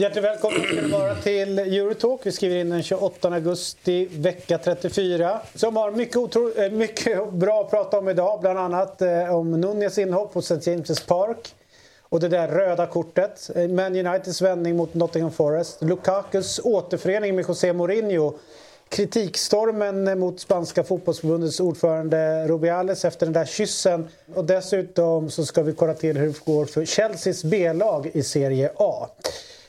Hjärtligt välkommen ska vara till Eurotalk. Vi skriver in den 28 augusti, vecka 34. Som har mycket, otro, eh, mycket bra att prata om idag. Bland annat eh, om Nunez inhopp på St. James' Park. Och det där röda kortet. Eh, Man Uniteds vändning mot Nottingham Forest. Lukakus återförening med José Mourinho. Kritikstormen mot spanska fotbollsförbundets ordförande Rubiales efter den där kyssen. Och dessutom så ska vi kolla till hur det går för Chelseas B-lag i Serie A.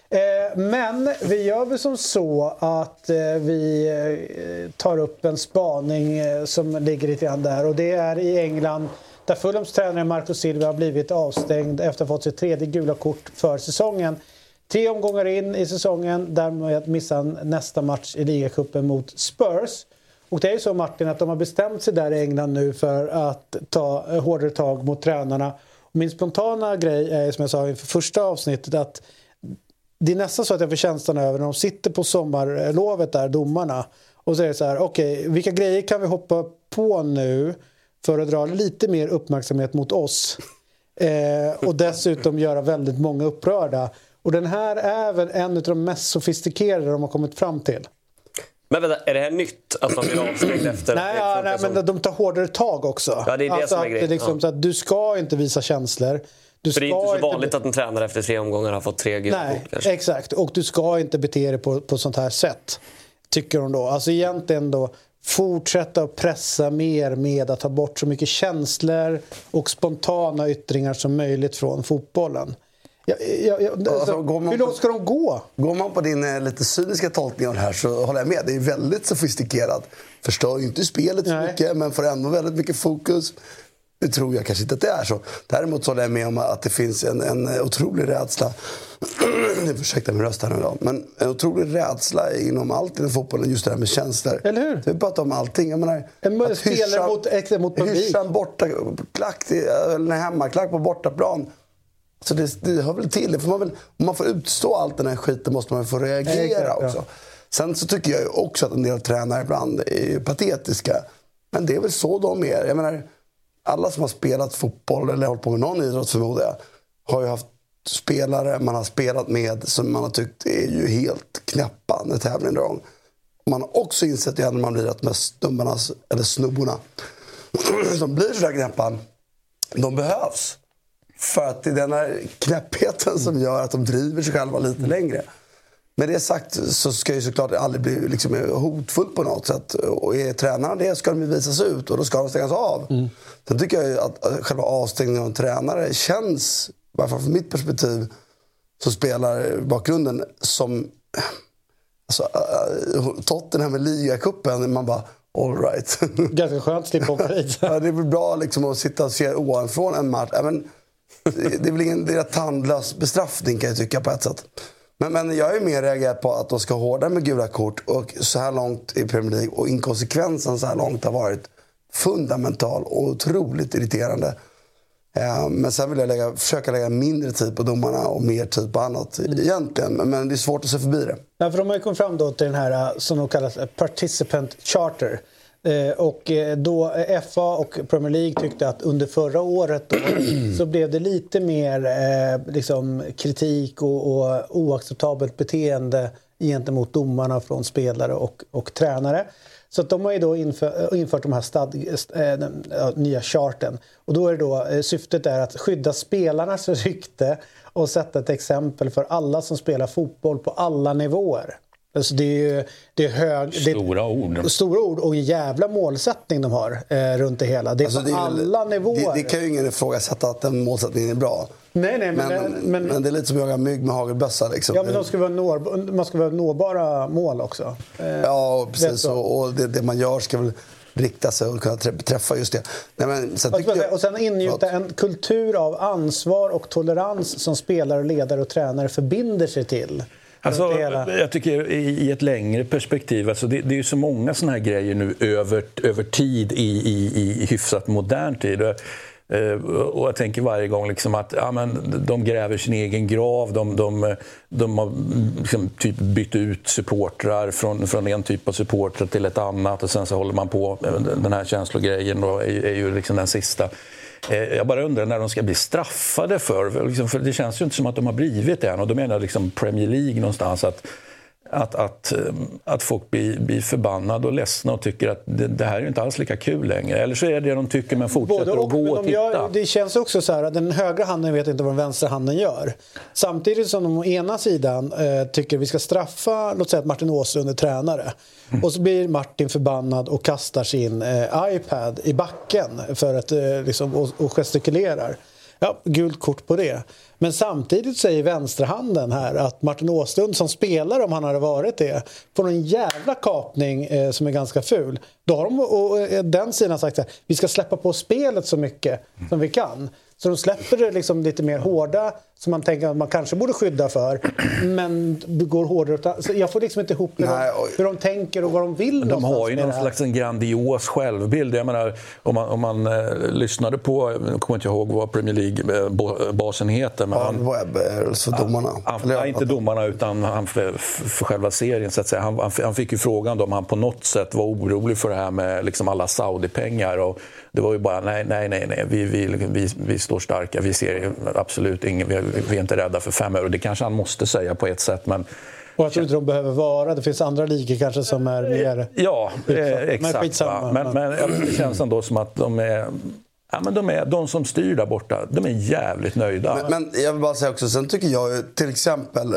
Eh, men vi gör väl som så att eh, vi tar upp en spaning som ligger lite grann där och det är i England där Fulhams tränare Marco Silva har blivit avstängd efter att ha fått sitt tredje gula kort för säsongen. Tre omgångar in i säsongen, därmed missar han nästa match i ligacupen mot Spurs. Och det är ju så Martin att de har bestämt sig där i England nu för att ta eh, hårdare tag mot tränarna. Och min spontana grej är som jag sa inför första avsnittet att det är nästan så att jag får känslan över när de sitter på sommarlovet där, domarna. Och säger så här, okej, okay, vilka grejer kan vi hoppa på nu för att dra lite mer uppmärksamhet mot oss? Eh, och dessutom göra väldigt många upprörda. Och den här är väl en av de mest sofistikerade de har kommit fram till. Men vänta, är det här nytt? Att man blir avstängd efter? nej, ja, nej men de tar hårdare tag också. Ja, det är det alltså som är grejen. Liksom, ja. du ska inte visa känslor. Du För det är inte så vanligt inte... att en tränare efter tre omgångar har fått tre gula Nej, kort, exakt. Och du ska inte bete dig på, på sånt här sätt. Tycker hon då. Alltså egentligen då fortsätta att pressa mer med att ta bort så mycket känslor och spontana yttringar som möjligt från fotbollen. Ja, ja, ja, alltså, alltså, hur långt ska de gå? Går man på din eh, lite cyniska tolkning av det här så håller jag med. Det är väldigt sofistikerat. Förstör ju inte spelet så mycket men får ändå väldigt mycket fokus. Nu tror jag kanske inte att det är så. Däremot så håller jag med om att det finns en, en otrolig rädsla. Ursäkta min röst här nu då. Men en otrolig rädsla inom allt inom fotbollen. Just det här med känslor. Eller hur? Vi pratar om allting. Jag menar, en spelare mot, extra mot publik. Hyscha en bortaklack, eller hemmaklack på bortaplan. Så det, det hör väl till. För man väl, om man får utstå allt den här skiten måste man få reagera Exakt, också. Ja. Sen så tycker jag också att en del tränare ibland är patetiska. Men det är väl så de är. Jag menar, alla som har spelat fotboll eller hållit på med någon idrott förmodar jag, har ju haft spelare man har spelat med som man har tyckt är ju helt knäppa när tävlingen drar igång. Man har också insett det när man blir att med snubbarna, eller snubborna, som blir sådär knäppa, de behövs. För att det är den här knäppheten som gör att de driver sig själva lite längre. Med det sagt så ska ju såklart aldrig bli liksom hotfullt på något sätt. Och är tränaren det ska de visas ut och då ska de stängas av. Mm. Sen tycker jag att själva avstängningen av en tränare känns, i alla fall från mitt perspektiv, så spelar bakgrunden som... Alltså, uh, Tottenham med ligacupen, man bara all right. Ganska skönt att slippa åka dit. ja, det är väl bra liksom att sitta och se ovanifrån en match. Även, det är väl ingen det är tandlös bestraffning kan jag tycka på ett sätt. Men, men jag är mer reagerad på att de ska hårdare med gula kort och så här långt i Premier League och inkonsekvensen så här långt har varit fundamental och otroligt irriterande. Eh, men sen vill jag lägga, försöka lägga mindre tid på domarna och mer tid på annat mm. egentligen. Men det är svårt att se förbi det. Ja, för de har ju kommit fram då till den här eh, som de kallar eh, participant charter. Eh, och eh, då eh, FA och Premier League tyckte att under förra året då, så blev det lite mer liksom, kritik och, och oacceptabelt beteende gentemot domarna från spelare och, och tränare. Så de har ju då inför, infört de här stad, äh, nya charten. Och då är det då, syftet är att skydda spelarnas rykte och sätta ett exempel för alla som spelar fotboll på alla nivåer. Alltså det är ju det är hög, stora ord. Stora ord och en jävla målsättning de har eh, runt det hela. Det är alltså på det är, alla nivåer. Det, det, kan ju ingen ifrågasätta att den målsättningen är bra. Nej, nej, men, men, men, men, det är lite som att jaga mygg med hagelbössa. Liksom. Ja, men de ska vara når, man ska vara nåbara mål också. Eh, ja, precis. Och, och det, det, man gör ska väl rikta sig och kunna träffa just det. Nej, men, sen jag, och sen ingjuta en kultur av ansvar och tolerans som spelare, ledare och tränare förbinder sig till. Alltså, jag tycker i ett längre perspektiv, alltså det, det är ju så många såna här grejer nu över, över tid i, i, i hyfsat modern tid. Eh, och jag tänker varje gång liksom att ja, men de gräver sin egen grav. De, de, de har liksom typ bytt ut supportrar från, från en typ av supportrar till ett annat och sen så håller man på. Den här känslogrejen då är, är ju liksom den sista. Eh, jag bara undrar när de ska bli straffade för, liksom, för det känns ju inte som att de har blivit det än. Och då menar jag liksom Premier League någonstans. att att, att, eh, att folk blir, blir förbannade och ledsna och tycker att det, det, här är inte alls lika kul längre. Eller så är det det de tycker men fortsätter och, att gå och titta. Gör, det känns också så här att den högra handen vet inte vad den vänstra handen gör. Samtidigt som de å ena sidan eh, tycker vi ska straffa, låt säga att Martin Åslund är tränare. Mm. Och så blir Martin förbannad och kastar sin eh, iPad i backen för att, eh, liksom, och, och gestikulerar. Ja, gult kort på det. Men samtidigt säger vänsterhanden här att Martin Åslund som spelare, om han hade varit det, får en jävla kapning eh, som är ganska ful. Då har de och, och, eh, den sidan sagt att vi ska släppa på spelet så mycket som vi kan. Så de släpper det liksom lite mer hårda som man tänker att man kanske borde skydda för. Men går hårdare så Jag får liksom inte ihop hur, Nej, de, hur de tänker och vad de vill. De har ju någon slags en grandios självbild. Jag menar, om man, om man eh, lyssnade på, jag kommer inte ihåg vad Premier League-basen eh, heter. Men han, Webb, alltså domarna. Han, han, inte domarna, utan han för, för själva serien. Så att säga. Han, han, fick ju frågan om han på något sätt var orolig för det här med liksom alla Saudi-pengar. Det var ju bara nej, nej, nej, nej. Vi, vi, vi, vi står starka. Vi ser absolut ingen... Vi, vi är inte rädda för fem euro. Det kanske han måste säga på ett sätt. Men och jag tror inte de behöver vara. Det finns andra ligor kanske som är mer... Ja, eh, exakt. Men, men, men det känns ändå som att de är Ja, men de, är, de som styr där borta, de är jävligt nöjda. Men, men jag vill bara säga också, sen tycker jag till exempel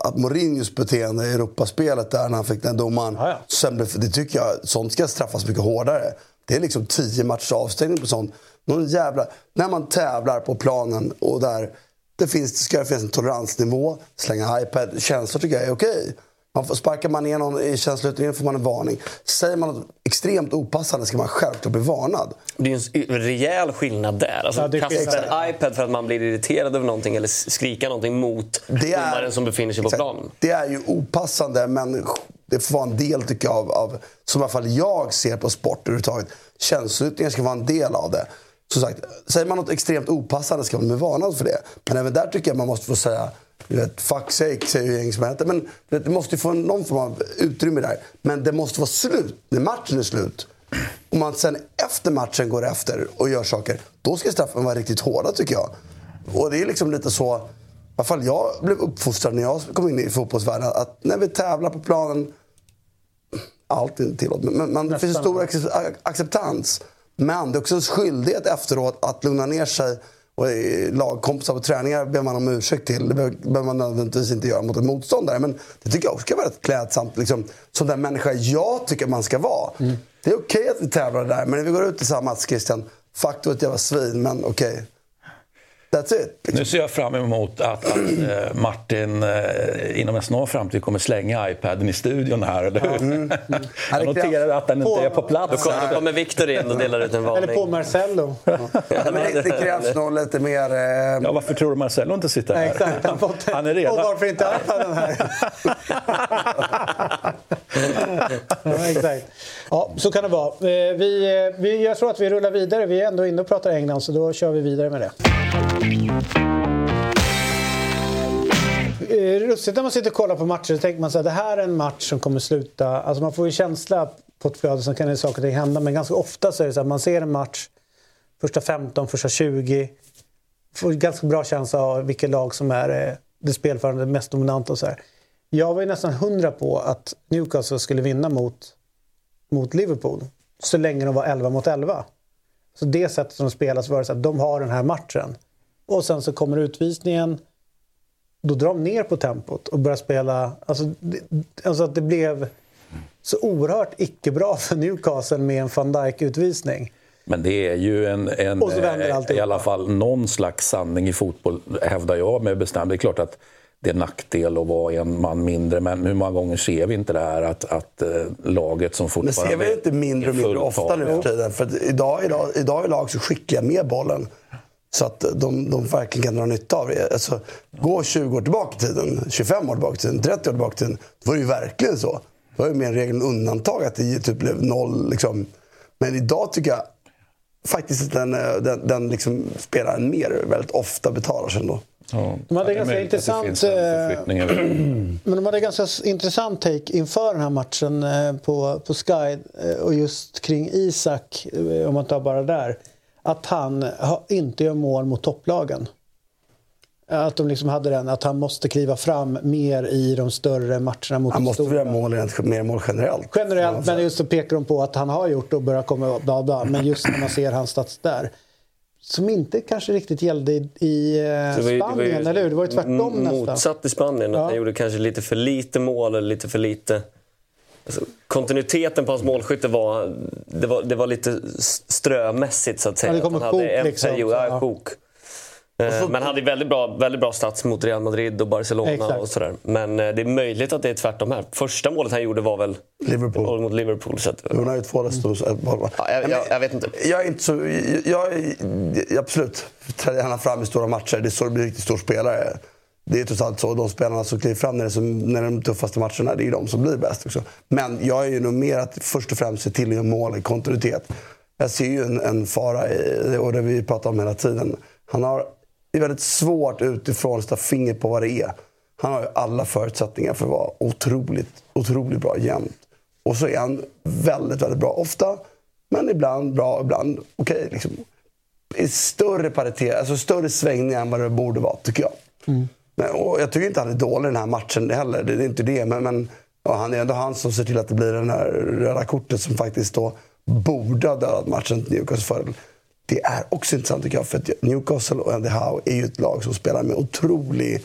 att Mourinhos beteende i Europaspelet där när han fick den domaren. Ja, ja. det tycker jag, sånt ska straffas mycket hårdare. Det är liksom tio matchers avstängning på sånt. Någon jävla, när man tävlar på planen och där det, finns, det ska finnas en toleransnivå. Slänga iPad. Känslor tycker jag är okej. Man får, sparkar man ner någon i känsloutredningen får man en varning. Säger man något extremt opassande ska man självklart bli varnad. Det är en rejäl skillnad där. Alltså, ja, kasta en iPad för att man blir irriterad över någonting eller skrika någonting mot domaren som befinner sig på exakt, planen. Det är ju opassande, men det får vara en del tycker jag, av, av som i alla fall jag ser på sport överhuvudtaget. Känsloyttringar ska vara en del av det som sagt, säger man något extremt opassande ska man bli varnad för det. Men även där tycker jag man måste få säga vet, fuck sake, säger ju gäng som heter. Men det måste få någon form av utrymme där. Men det måste vara slut när matchen är slut. Om man sen efter matchen går efter och gör saker, då ska straffen vara riktigt hårda tycker jag. Och det är liksom lite så, i alla fall jag blev uppfostrad när jag kom in i fotbollsvärlden, att när vi tävlar på planen, allt är tillåtet, men, men det finns en stor acceptans. Men det är också en skyldighet efteråt att lugna ner sig. Och lagkompisar på träningar ber man om ursäkt till. Det behöver man nödvändigtvis inte göra mot en motståndare. Men det tycker jag också ska vara rätt klädsamt. Liksom, som den människa jag tycker man ska vara. Mm. Det är okej okay att vi tävlar där, men när vi går ut tillsammans, Christian. Fuck, du är ett jävla svin, men okej. Okay. That's it. Nu ser jag fram emot att, att äh, Martin äh, inom en snar framtid kommer slänga iPaden i studion här, eller hur? Mm. Mm. jag noterar att den inte är på plats. Då kommer, kommer Viktor in och delar ut en varning. Eller på Marcello. ja, men det, det krävs nog lite mer... Eh... Ja, varför tror du Marcello inte sitter här? Exakt, han, han är redan... Och varför inte iPaden här? ja, exakt. Ja, så kan det vara. Eh, vi, eh, vi, jag tror att vi rullar vidare. Vi är ändå inne och pratar England, så då kör vi vidare med det. Eh, Russigt när man sitter och kollar på matcher så tänker man att det här är en match som kommer sluta... Alltså man får ju känsla på ett flöde, så kan det saker och ting hända. Men ganska ofta så är det så att man ser en match, första 15, första 20. Får ganska bra känsla av vilket lag som är det spelförande, mest dominanta och så här. Jag var ju nästan hundra på att Newcastle skulle vinna mot, mot Liverpool. Så länge de var 11 mot 11. Så det sättet som de spelar så var det så att de har den här matchen. Och sen så kommer utvisningen. Då drar de ner på tempot och börjar spela... Alltså, alltså att det blev så oerhört icke-bra för Newcastle med en van Dijk-utvisning. Men det är ju en, en eh, i alla fall någon slags sanning i fotboll, hävdar jag med bestämdhet. Det är klart att det är nackdel att vara en man mindre. Men hur många gånger ser vi inte det här att, att äh, laget som fortfarande... Men ser vi inte mindre och mindre ofta nu för tiden? För idag, idag, idag är lag så skickliga med bollen. Så att de, de verkligen kan dra nytta av det. Alltså, gå 20 år tillbaka i tiden, 25 år tillbaka i tiden, 30 år tillbaka i tiden. Då var det ju verkligen så. Det var ju mer regel än undantag att det typ blev noll. Liksom. Men idag tycker jag faktiskt den, den, den liksom spelaren mer väldigt ofta betalar sig ändå. Ja, de hade ganska intressant, eh, men de hade ganska intressant take inför den här matchen eh, på, på Sky eh, och just kring Isak, om man tar bara där. Att han inte gör mål mot topplagen. Att de liksom hade den, att han måste kliva fram mer i de större matcherna mot Han måste göra mål, mer mål generellt. Generellt, men just så pekar de på att han har gjort och börjar komma bla bla. Men just när man ser hans stats där. Som inte kanske riktigt gällde i, i eh, Spanien, var ju, eller hur? Det var ju tvärtom nästan. Motsatt i Spanien. Ja. Han gjorde kanske lite för lite mål eller lite för lite... Alltså, kontinuiteten på hans målskytte var, det var, det var lite strömässigt så att säga. Ja, det kom ett sjok liksom. Period, ja, sjok. Eh, men hade väldigt bra, väldigt bra stats mot Real Madrid och Barcelona. Exakt. och sådär. Men eh, det är möjligt att det är tvärtom här. Första målet han gjorde var väl Liverpool. mot Liverpool. Så att, Hon har ju två röster. Ja, jag, jag, jag, vet inte. Jag är inte så... Jag, jag, absolut, träder gärna fram i stora matcher. Det är så det blir riktigt stor spelare. Det är trots allt så. De spelarna som kliver fram när det är, som, när de tuffaste matcherna, det är de som blir bäst också. Men jag är ju nog mer att först och främst se till att göra mål i kontinuitet. Jag ser ju en, en fara i, och det vi pratar om hela tiden. Han har det är väldigt svårt utifrån att sätta fingret på vad det är. Han har ju alla förutsättningar för att vara otroligt, otroligt bra jämt. Och så är han väldigt, väldigt bra ofta. Men ibland bra, ibland okej. Okay, liksom. Större paritet, alltså större svängningar än vad det borde vara, tycker jag. Mm. Men, och jag tycker inte han är dålig den här matchen heller. Det är inte det. Men, men ja, han är ändå han som ser till att det blir det här röda kortet som faktiskt då borde ha dödat matchen till Newcastle fördel. Det är också intressant tycker jag, för att Newcastle och Andy Howe är ju ett lag som spelar med otrolig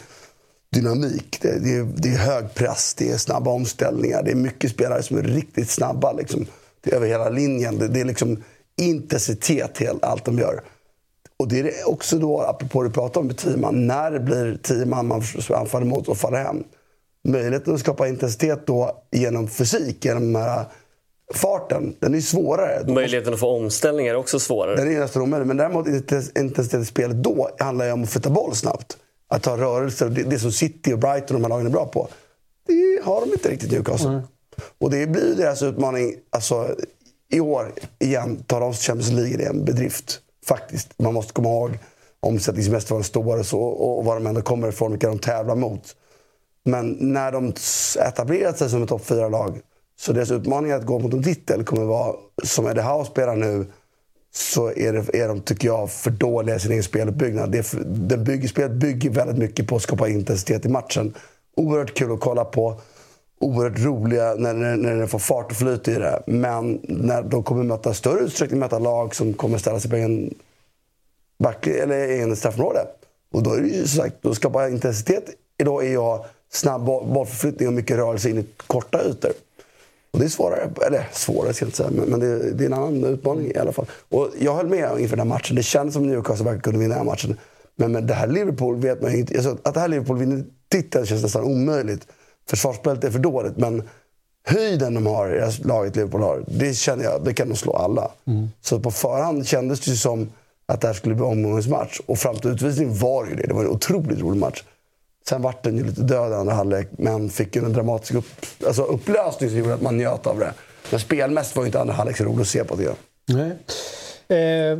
dynamik. Det, det, är, det är hög press, det är snabba omställningar. Det är mycket spelare som är riktigt snabba liksom, över hela linjen. Det, det är liksom intensitet i allt de gör. Och det är också då, apropå det du pratade om med tio man, när det blir tio man man anfaller mot och faller hem. Möjligheten att skapa intensitet då genom fysik, genom de här farten, den är svårare. Möjligheten att få omställningar är också svårare. Den är nästan omöjlig. Men däremot intensitet i spelet då handlar ju om att flytta boll snabbt. Att ta rörelser. Det, det som City och Brighton och de här lagen är bra på. Det har de inte riktigt Newcastle. Mm. Och det blir ju deras utmaning. Alltså, I år, igen, tar de Champions League. Det är en bedrift. Faktiskt. Man måste komma ihåg omsättningsmässigt var de står och, så, och var de ändå kommer ifrån, vilka de tävlar mot. Men när de etablerat sig som ett topp 4-lag så deras utmaning att gå mot en titel kommer vara, som Eddie Howe spelar nu, så är, det, är de, tycker jag, för dåliga i sin egen speluppbyggnad. Det, det bygger, spelet bygger väldigt mycket på att skapa intensitet i matchen. Oerhört kul att kolla på. Oerhört roliga när, när, när den får fart och flyt i det. Men när de kommer möta större utsträckning möta lag som kommer ställa sig på en, back, eller en straffområde. Och då är det ju som sagt, att skapar intensitet idag är jag snabb bollförflyttning och mycket rörelse in i korta ytor. Och det är svårare, eller svårare ska jag inte säga, men, men det, det, är en annan utmaning i alla fall. Och jag höll med inför den här matchen. Det kändes som Newcastle verkligen kunde vinna den här matchen. Men med det här Liverpool vet man ju inte. Alltså, att det här Liverpool vinner titeln känns nästan omöjligt. Försvarsspelet är för dåligt, men höjden de har, laget Liverpool har, det känner jag, det kan de slå alla. Mm. Så på förhand kändes det som att det här skulle bli omgångens match. Och fram till utvisningen var det ju det. Det var en otroligt rolig match. Sen vart den ju lite död i andra halvlek, men fick ju en dramatisk upp, alltså upplösning som gjorde att man njöt av det. Men spelmässigt var ju inte andra halvlek så roligt att se på det. Nej. Eh,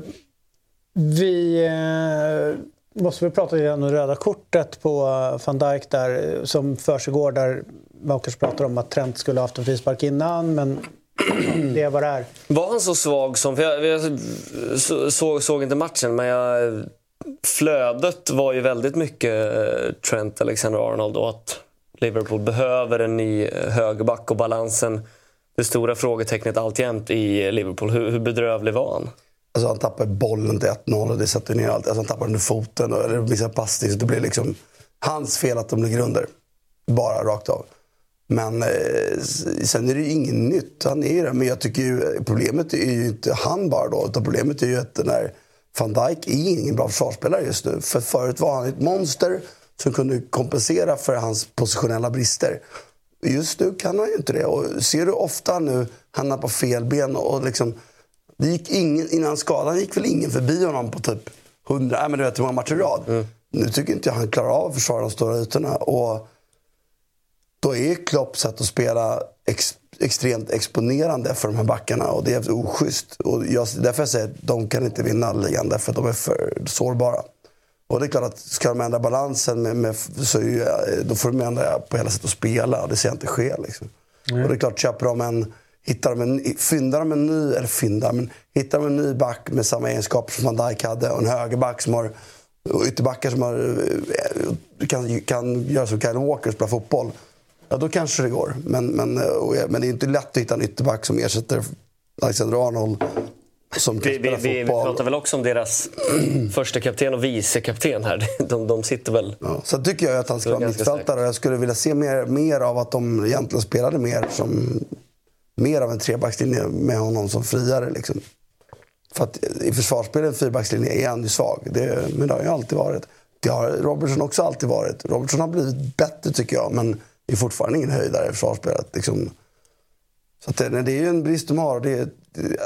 vi eh, måste väl prata lite om det röda kortet på van Dijk där, som försiggår där Makers pratar om att Trent skulle ha haft en frispark innan, men det vad det är. Var han så svag som... För jag, jag så, såg, såg inte matchen, men jag flödet var ju väldigt mycket eh, Trent Alexander-Arnold och att Liverpool behöver en ny eh, högerback och balansen. Det stora frågetecknet alltjämt i Liverpool. Hur, hur bedrövlig var han? Alltså han tappar bollen till 1-0 och det sätter ner allt. Alltså han tappar under foten och, eller missar passning. Så det blir liksom hans fel att de ligger under. Bara rakt av. Men eh, sen är det ju inget nytt. Han är det. Men jag tycker ju, eh, problemet är ju inte han bara då. Utan problemet är ju att den här van Dijk är ingen bra försvarsspelare just nu. För förut var han ett monster som kunde kompensera för hans positionella brister. Just nu kan han ju inte det. Och ser du ofta nu hamnar på fel ben och liksom... Det gick ingen, innan skadan gick väl ingen förbi honom på typ 100, nej men du vet hur många matcher i rad. Mm. Nu tycker inte jag han klarar av att försvara de stora ytorna. Och då är Klopps sätt att spela extremt exponerande för de här backarna och det är oschysst. Och jag, därför jag säger att de kan inte vinna ligan därför att de är för sårbara. Och det är klart att ska de ändra balansen med, med, så är, då får de ändra på hela sättet att spela det ser jag inte ske. Liksom. Mm. Och det är klart, köper de en, hittar de en, fyndar de en ny, eller fyndar, men hittar de en ny back med samma egenskaper som Van Dijk hade och en högerback som har och ytterbackar som har, kan, kan göra som Kyle Walker och spela fotboll. Ja, då kanske det går. Men, men, men det är inte lätt att hitta en ytterback som ersätter Alexander Arnold som vi, vi, vi, vi, pratar väl också om deras första kapten och vicekapten här. De, de sitter väl... Ja, så tycker jag att han ska vara mittfältare och jag skulle vilja se mer, mer av att de egentligen spelade mer som mer av en trebackslinje med honom som friare. Liksom. För att i försvarsspel en fyrbackslinje är han ju svag. Det, men det har ju alltid varit. Det har Robertson också alltid varit. Robertson har blivit bättre tycker jag, men är fortfarande ingen höjdare i försvarsspelet. Liksom. Så att det, det är ju en brist de har. Det, det,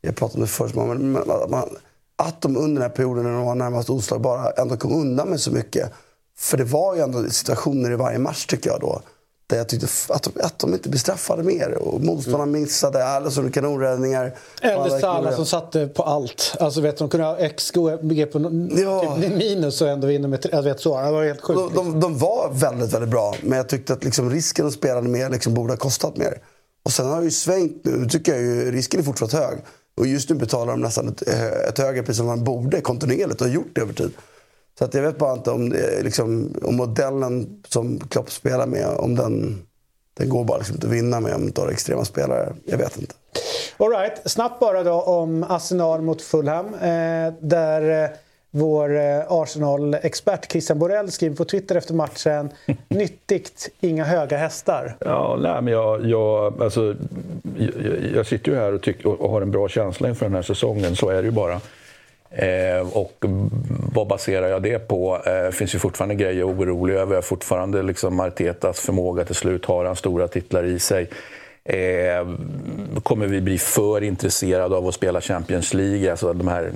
jag pratade om det förut, men men man, att de under den här perioden när de var närmast oslagbara ändå kom undan med så mycket. För det var ju ändå situationer i varje match tycker jag då. Där jag tyckte att, att de inte bestraffade mer. Och motståndarna mm. missade, Alisson räddningar Eller Salah som satte på allt. Alltså vet, de kunde ha XG på ja. typ minus och ändå vinna med jag vet så. Det var helt sjukt. De, de, de, var väldigt, väldigt bra. Men jag tyckte att liksom risken att spela mer liksom borde ha kostat mer. Och sen har det ju svängt nu. Tycker jag ju risken är fortsatt hög. Och just nu betalar de nästan ett, eh, ett högre pris än man borde kontinuerligt och har gjort det över tid. Så att jag vet bara inte om, liksom, om modellen som Klopp spelar med, om den, den går bara liksom inte att vinna med om du har extrema spelare. Jag vet inte. All right. Snabbt bara då om Arsenal mot Fulham. Eh, där eh, vår eh, Arsenal-expert Christian Borell skriver på Twitter efter matchen Nyttigt, inga höga hästar. Ja, nej, men jag, jag, alltså, jag, jag sitter ju här och, tycker, och har en bra känsla inför den här säsongen, så är det ju bara. Eh, och vad baserar jag det på? Det eh, finns ju fortfarande grejer jag är orolig över. Fortfarande liksom Artetas förmåga till slut. Har han stora titlar i sig? Eh, kommer vi bli för intresserade av att spela Champions League? Alltså de här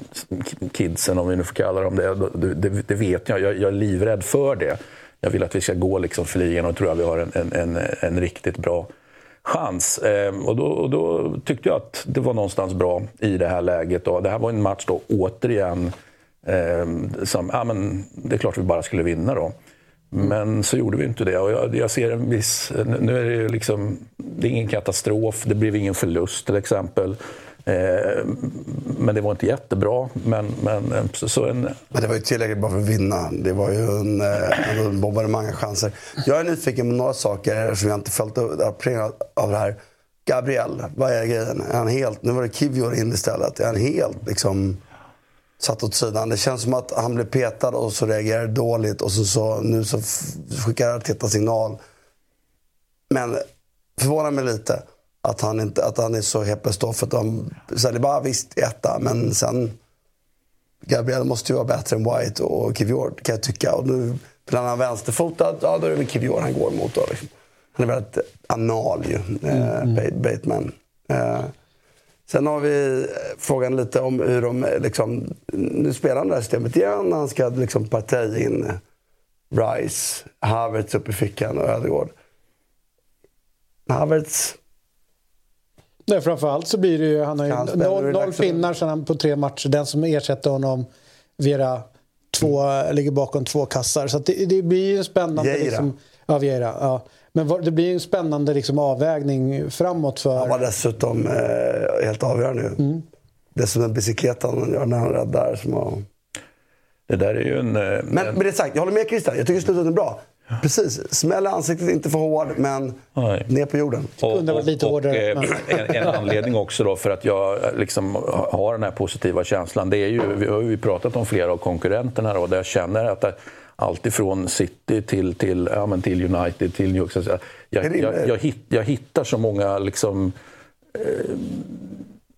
kidsen, om vi nu får kalla dem det. Det, det, det vet jag. jag. jag. är livrädd för det. Jag vill att vi ska gå liksom för ligan och tror att vi har en, en, en, en riktigt bra chans. Eh, och, då, och, då, tyckte jag att det var någonstans bra i det här läget. Då. Det här var en match då återigen eh, som, ja men det är klart vi bara skulle vinna då. Men så gjorde vi inte det. Och jag, jag ser en viss... Nu är det ju liksom... Det är ingen katastrof, det blev ingen förlust till exempel. Eh, men det var inte jättebra. Men, men, eh, så, så en... men det var ju tillräckligt bra för att vinna. Det var ju en, eh, en bombardemang av chanser. Jag är nyfiken på några saker som jag inte följt upp av det här. Gabriel, vad är grejen? Är han helt, nu var det Kivior in istället. Är han helt liksom satt åt sidan? Det känns som att han blev petad och så reagerade dåligt och så, så nu så skickar Arteta signal. Men förvånar mig lite att han, inte, att han är så heppes. För att de, Saliba visst etta, men sen... Gabriel måste ju vara bättre än White och Kivior kan jag tycka. Och nu blir han vänsterfotad, ja då är det väl Kivior han går mot. Då, liksom. Han är väldigt anal ju, eh, mm. eh, Bateman. Eh, sen har vi eh, frågan lite om hur de... Liksom, nu spelar han det här systemet igen. Han ska liksom partaj in Rice, Havertz upp i fickan och Ödegård. Havertz Nej, framförallt så blir det ju... Han har ju noll, noll pinnar sedan på tre matcher. Den som ersätter honom, Vera, två, mm. ligger bakom två kassar. Så det, det, blir ju en spännande... Geira. Liksom, ja, Vieira, ja. Men det blir en spännande liksom, avvägning framåt för... Han var dessutom eh, helt avgörande nu. Mm. Dessutom bicicletan han gör när han räddar. Som har... Det där är ju en... Eh, men med det sagt, jag håller med Christian. Jag tycker slutet är bra. Precis. Smäll i ansiktet, inte för hård, men Nej. ner på jorden. Och, kunde varit lite hårdare. Och, en, en, anledning också då för att jag liksom har den här positiva känslan, det är ju, vi har ju pratat om flera av konkurrenterna då, där jag känner att det, allt ifrån City till, till, ja, men till United, till New York. Jag, jag, jag, jag, hitt, jag hittar så många liksom, eh,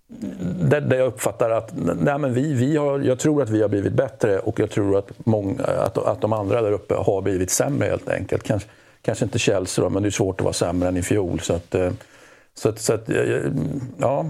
där, där jag uppfattar att nej, men vi, vi har, jag tror att vi har blivit bättre och jag tror att, många, att, att de andra där uppe har blivit sämre helt enkelt. Kanske, kanske inte Chelsea då, men det är svårt att vara sämre än i fjol. Så att, eh, så, att, så att, eh, ja,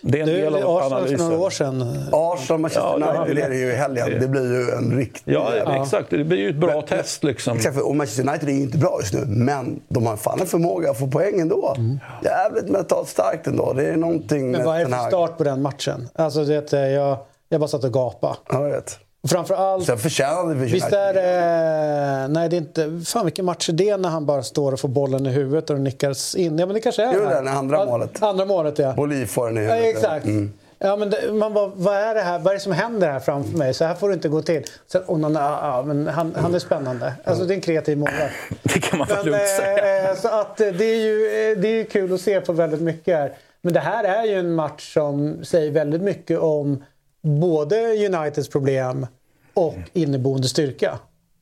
det är en Du, del av Arsenal för analysen. några år sedan. Arsenal, Manchester Ja, United ja, är det ju i helgen. Det blir ju en riktig... Ja, exakt. Det blir ju ett bra test. Liksom. Exakt, och Manchester United är ju inte bra just nu, men de har fan en förmåga att få poäng ändå. Jävligt mentalt starkt ändå. Det är någonting Mm. Men vad är det för start på den matchen? Alltså, det, jag, jag bara satt och gapade. Ja, jag vet. Framförallt... Sen förtjänade vi Visst är det... Nej, det är inte... Fan vilken match är det när han bara står och får bollen i huvudet och nickas in? Ja, men det kanske är det är andra Ja, målet. Andra målet, ja. Boli får den i Ja, huvudet. exakt. Mm. Ja, men det, man bara, vad är det här? Vad är det som händer här framför mig? Så här får det inte gå till. Sen, och någon, ja, ja, men han, han är spännande. Alltså, det är en kreativ målvakt. Det kan man Men, lugnt säga. eh, så att eh, det är ju eh, det är ju kul att se på väldigt mycket här. Men det här är ju en match som säger väldigt mycket om både Uniteds problem och inneboende styrka.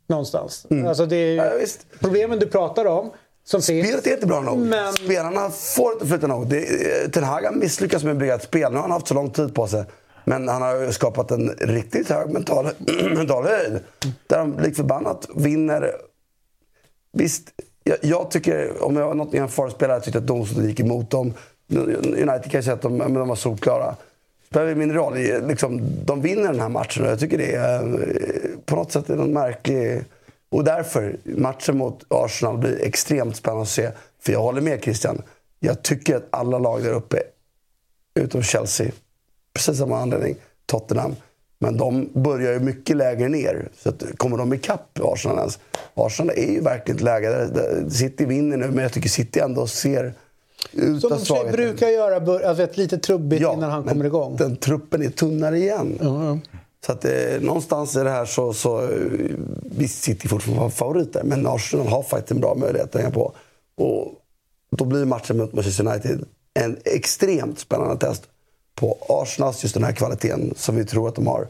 Någonstans. Alltså det är Ja, visst. problemen du pratar om som finns. Spelet är inte bra nog. Men- Spelarna får inte flytta nog. Ten Hag har misslyckats med att bygga ett spel. Nu har han haft så lång tid på sig. Men han har skapat en riktigt hög mental, mental höjd. Där de lik förbannat vinner. Visst, jag, jag tycker, om jag var något Nottingham spelare tyckte att domstolen gick emot dem. United kan säga att de, men de var solklara. Spelar Mineral, roll. Liksom, de vinner den här matchen och jag tycker det är eh, på något sätt är någon märklig... Och därför, matchen mot Arsenal blir extremt spännande att se. För jag håller med Christian. Jag tycker att alla lag där uppe, utom Chelsea, precis samma anledning, Tottenham. Men de börjar ju mycket lägre ner. Så att, kommer de ikapp Arsenal ens? Arsenal är ju verkligen ett läge där, där City vinner nu, men jag tycker City ändå ser som de och sig brukar göra, alltså ett lite trubbigt innan han kommer igång. Den truppen är tunnare igen. Ja, ja. Så att eh, någonstans i det här så, så eh, visst City fortfarande var favoriter, men Arsenal har faktiskt en bra möjlighet att hänga på. Och då blir matchen mot Manchester United en extremt spännande test på Arsenals just den här kvaliteten som vi tror att de har.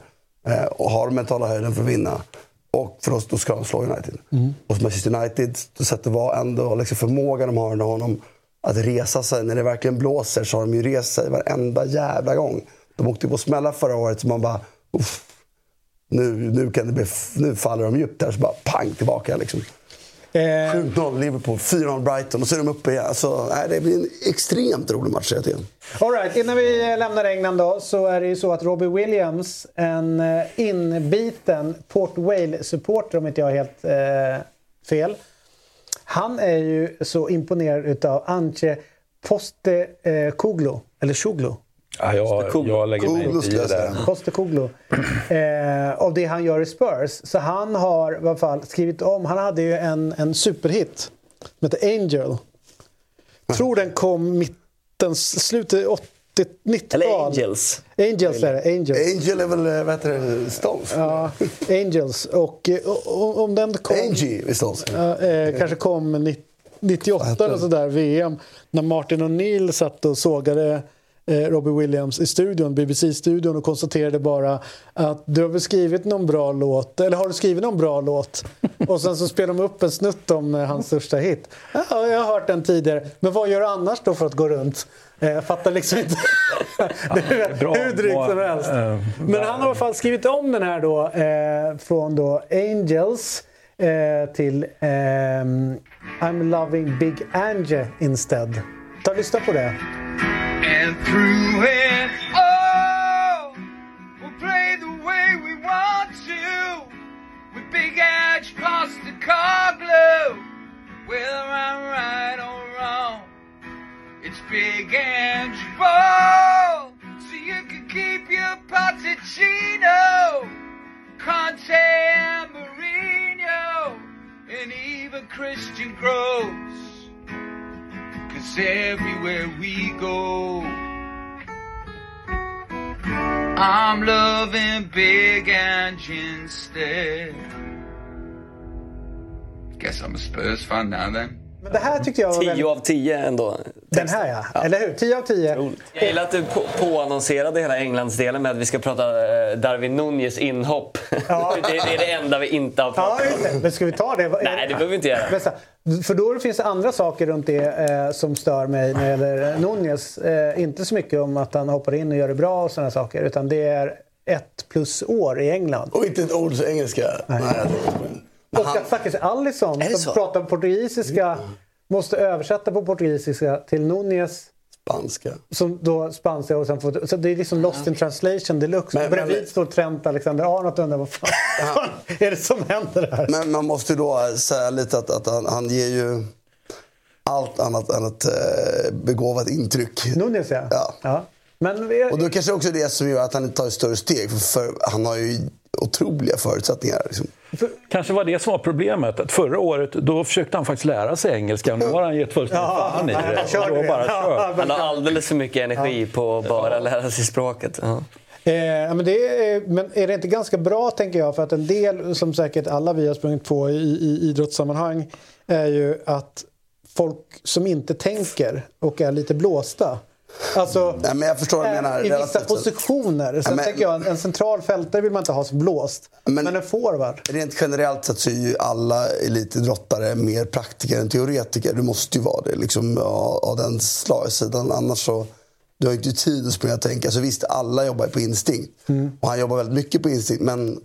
Eh, och har mentala höjden för att vinna. Och för oss, då ska de slå United. Och för Manchester United, då sätter vad ändå liksom förmågan de har under honom att resa sig. När det verkligen blåser så har de ju rest sig varenda jävla gång. De åkte på smällar förra året så man bara... Uff, nu, nu, kan det bli, nu faller de djupt där, så bara pang tillbaka. Liksom. Eh, 7-0 Liverpool, 4-0 Brighton och så är de uppe igen. Alltså, nej, det blir en extremt rolig match hela tiden. All right, innan vi lämnar England då så är det ju så att Robbie Williams, en eh, inbiten Port Vale-supporter om inte jag har helt eh, fel. Han är ju så imponerad utav Antje Postecoglou, eller Shoglu. Ja, jag, jag lägger mig inte i det jag säga. Postecoglou. Eh, av det han gör i Spurs. Så han har i alla fall skrivit om, han hade ju en, en superhit som heter Angel. Tror den kom mittens, slutet 80 90-tal. Eller Angels. Angels är det, Angels. Angel är väl, eh, vad heter det, Stones? Ja, Angels. Och, eh, och, och om den kom... Angie vid Stones. Eh, kanske kom ni- 98 eller sådär, VM. När Martin O'Neill satt och sågade eh, Robbie Williams i studion, BBC-studion och konstaterade bara att du har väl skrivit någon bra låt, eller har du skrivit någon bra låt? Och sen så spelade de upp en snutt om eh, hans största hit. Ja, jag har hört den tidigare. Men vad gör du annars då för att gå runt? Eh, Jag fattar liksom inte. det är bra. hur drygt som helst. Eh, Men han har i alla fall skrivit om den här då eh, från då Angels eh, till I'm loving Big Angie instead. Ta och lyssna på det. And through it all, we'll play the way we want to. With Big Edge past the car glue. Whether I'm right or wrong, it's Big Edge ball. So you can keep your Potticino, Conte and Mourinho, and even Christian Gross. Cause everywhere we go, I'm loving Big Angie instead. Guess I'm a Spurs fan now then. Men det här tyckte jag var 10 väldigt... av 10 ändå. Den här ja. eller hur? 10 av 10. Jag gillar att du på- påannonserade hela Englandsdelen med att vi ska prata eh, Darwin Nunez inhopp. Ja. det, är det enda vi inte har Ja, pratat just det. Men ska vi ta det? Nej, det behöver vi inte göra. För då finns det andra saker runt det eh, som stör mig när det gäller Nunez. Eh, inte så mycket om att han hoppar in och gör det bra och sådana saker. Utan det är ett plus år i England. Och inte ett ord engelska. Nej. jag Och han- att stackars Alisson som så? pratar portugisiska måste översätta på portugisiska till Nunez Spanska. Som då spanska och sen får, så det är liksom lost in translation deluxe. Men- Bredvid men- står Trent Alexander-Arnold och undrar vad fan är det som händer här? Men man måste då säga lite att, att han, han ger ju allt annat än ett eh, begåvat intryck. Nunez ja. Ja. ja. Men Och då kanske också det som gör att han inte tar ett större steg. För, för han har ju otroliga förutsättningar. Liksom. Kanske var det som var problemet. Att förra året då försökte han faktiskt lära sig engelska. Nu har han gett fullständigt Ja, fan i det. Och då bara Ja, kör. Han har alldeles för mycket energi på att bara lära sig språket. Ja. Eh, men, det är, men är det inte ganska bra, tänker jag, för att en del, som säkert alla vi har sprungit på i, i idrottssammanhang, är ju att folk som inte tänker och är lite blåsta. Alltså, Nej, men jag förstår vad du menar. I vissa positioner. Sen men- tänker jag, en, en central fältare vill man inte ha som blåst. Men, Men- en forward. Rent generellt sett så är ju alla elitidrottare mer praktiker än teoretiker. Du måste ju vara det liksom, av, den slagsidan. Annars så... Du har ju inte tid att springa och tänka. Så visst, alla jobbar på instinkt. Och han jobbar väldigt mycket på instinkt. Men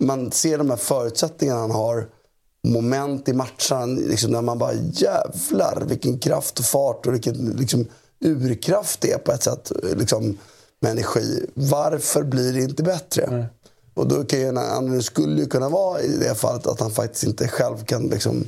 man ser de här förutsättningarna han har. Moment i matchen. Liksom, när man bara jävlar vilken kraft och fart och vilken liksom, urkraft det är på ett sätt. Liksom, med energi. Varför blir det inte bättre? Och då kan ju en anledning skulle ju kunna vara i det fallet att han faktiskt inte själv kan liksom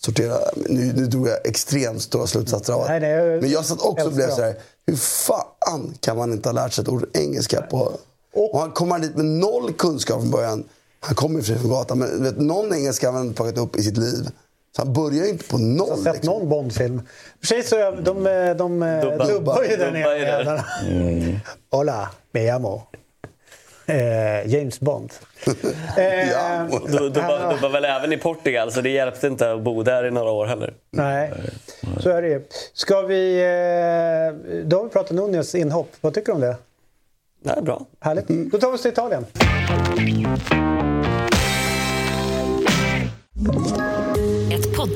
sortera. Nu, nu drog jag extremt stora slutsatser av det är- Men jag satt också och blev älskar så här. Hur fan kan man inte ha lärt sig ett ord engelska på... Och han kommer dit med noll kunskap från början. Han kommer ju från gatan, men vet, någon engelska har han plockat upp i sitt liv. Så han börjar ju inte på Jag noll. har sett liksom. någon Bondfilm. För sig så är de, de, de Dubbar. dubbar ju där nere. jävlarna. Hola, me llamo. Eh, James Bond. Eh, Ja. Du, du, var, du var väl även i Portugal, så det hjälpte inte att bo där i några år heller. Nej, så är det ju. Ska vi... Eh, då har vi pratat Nunez inhopp. Vad tycker du om det? Det är bra. Härligt. Då tar vi oss till Italien.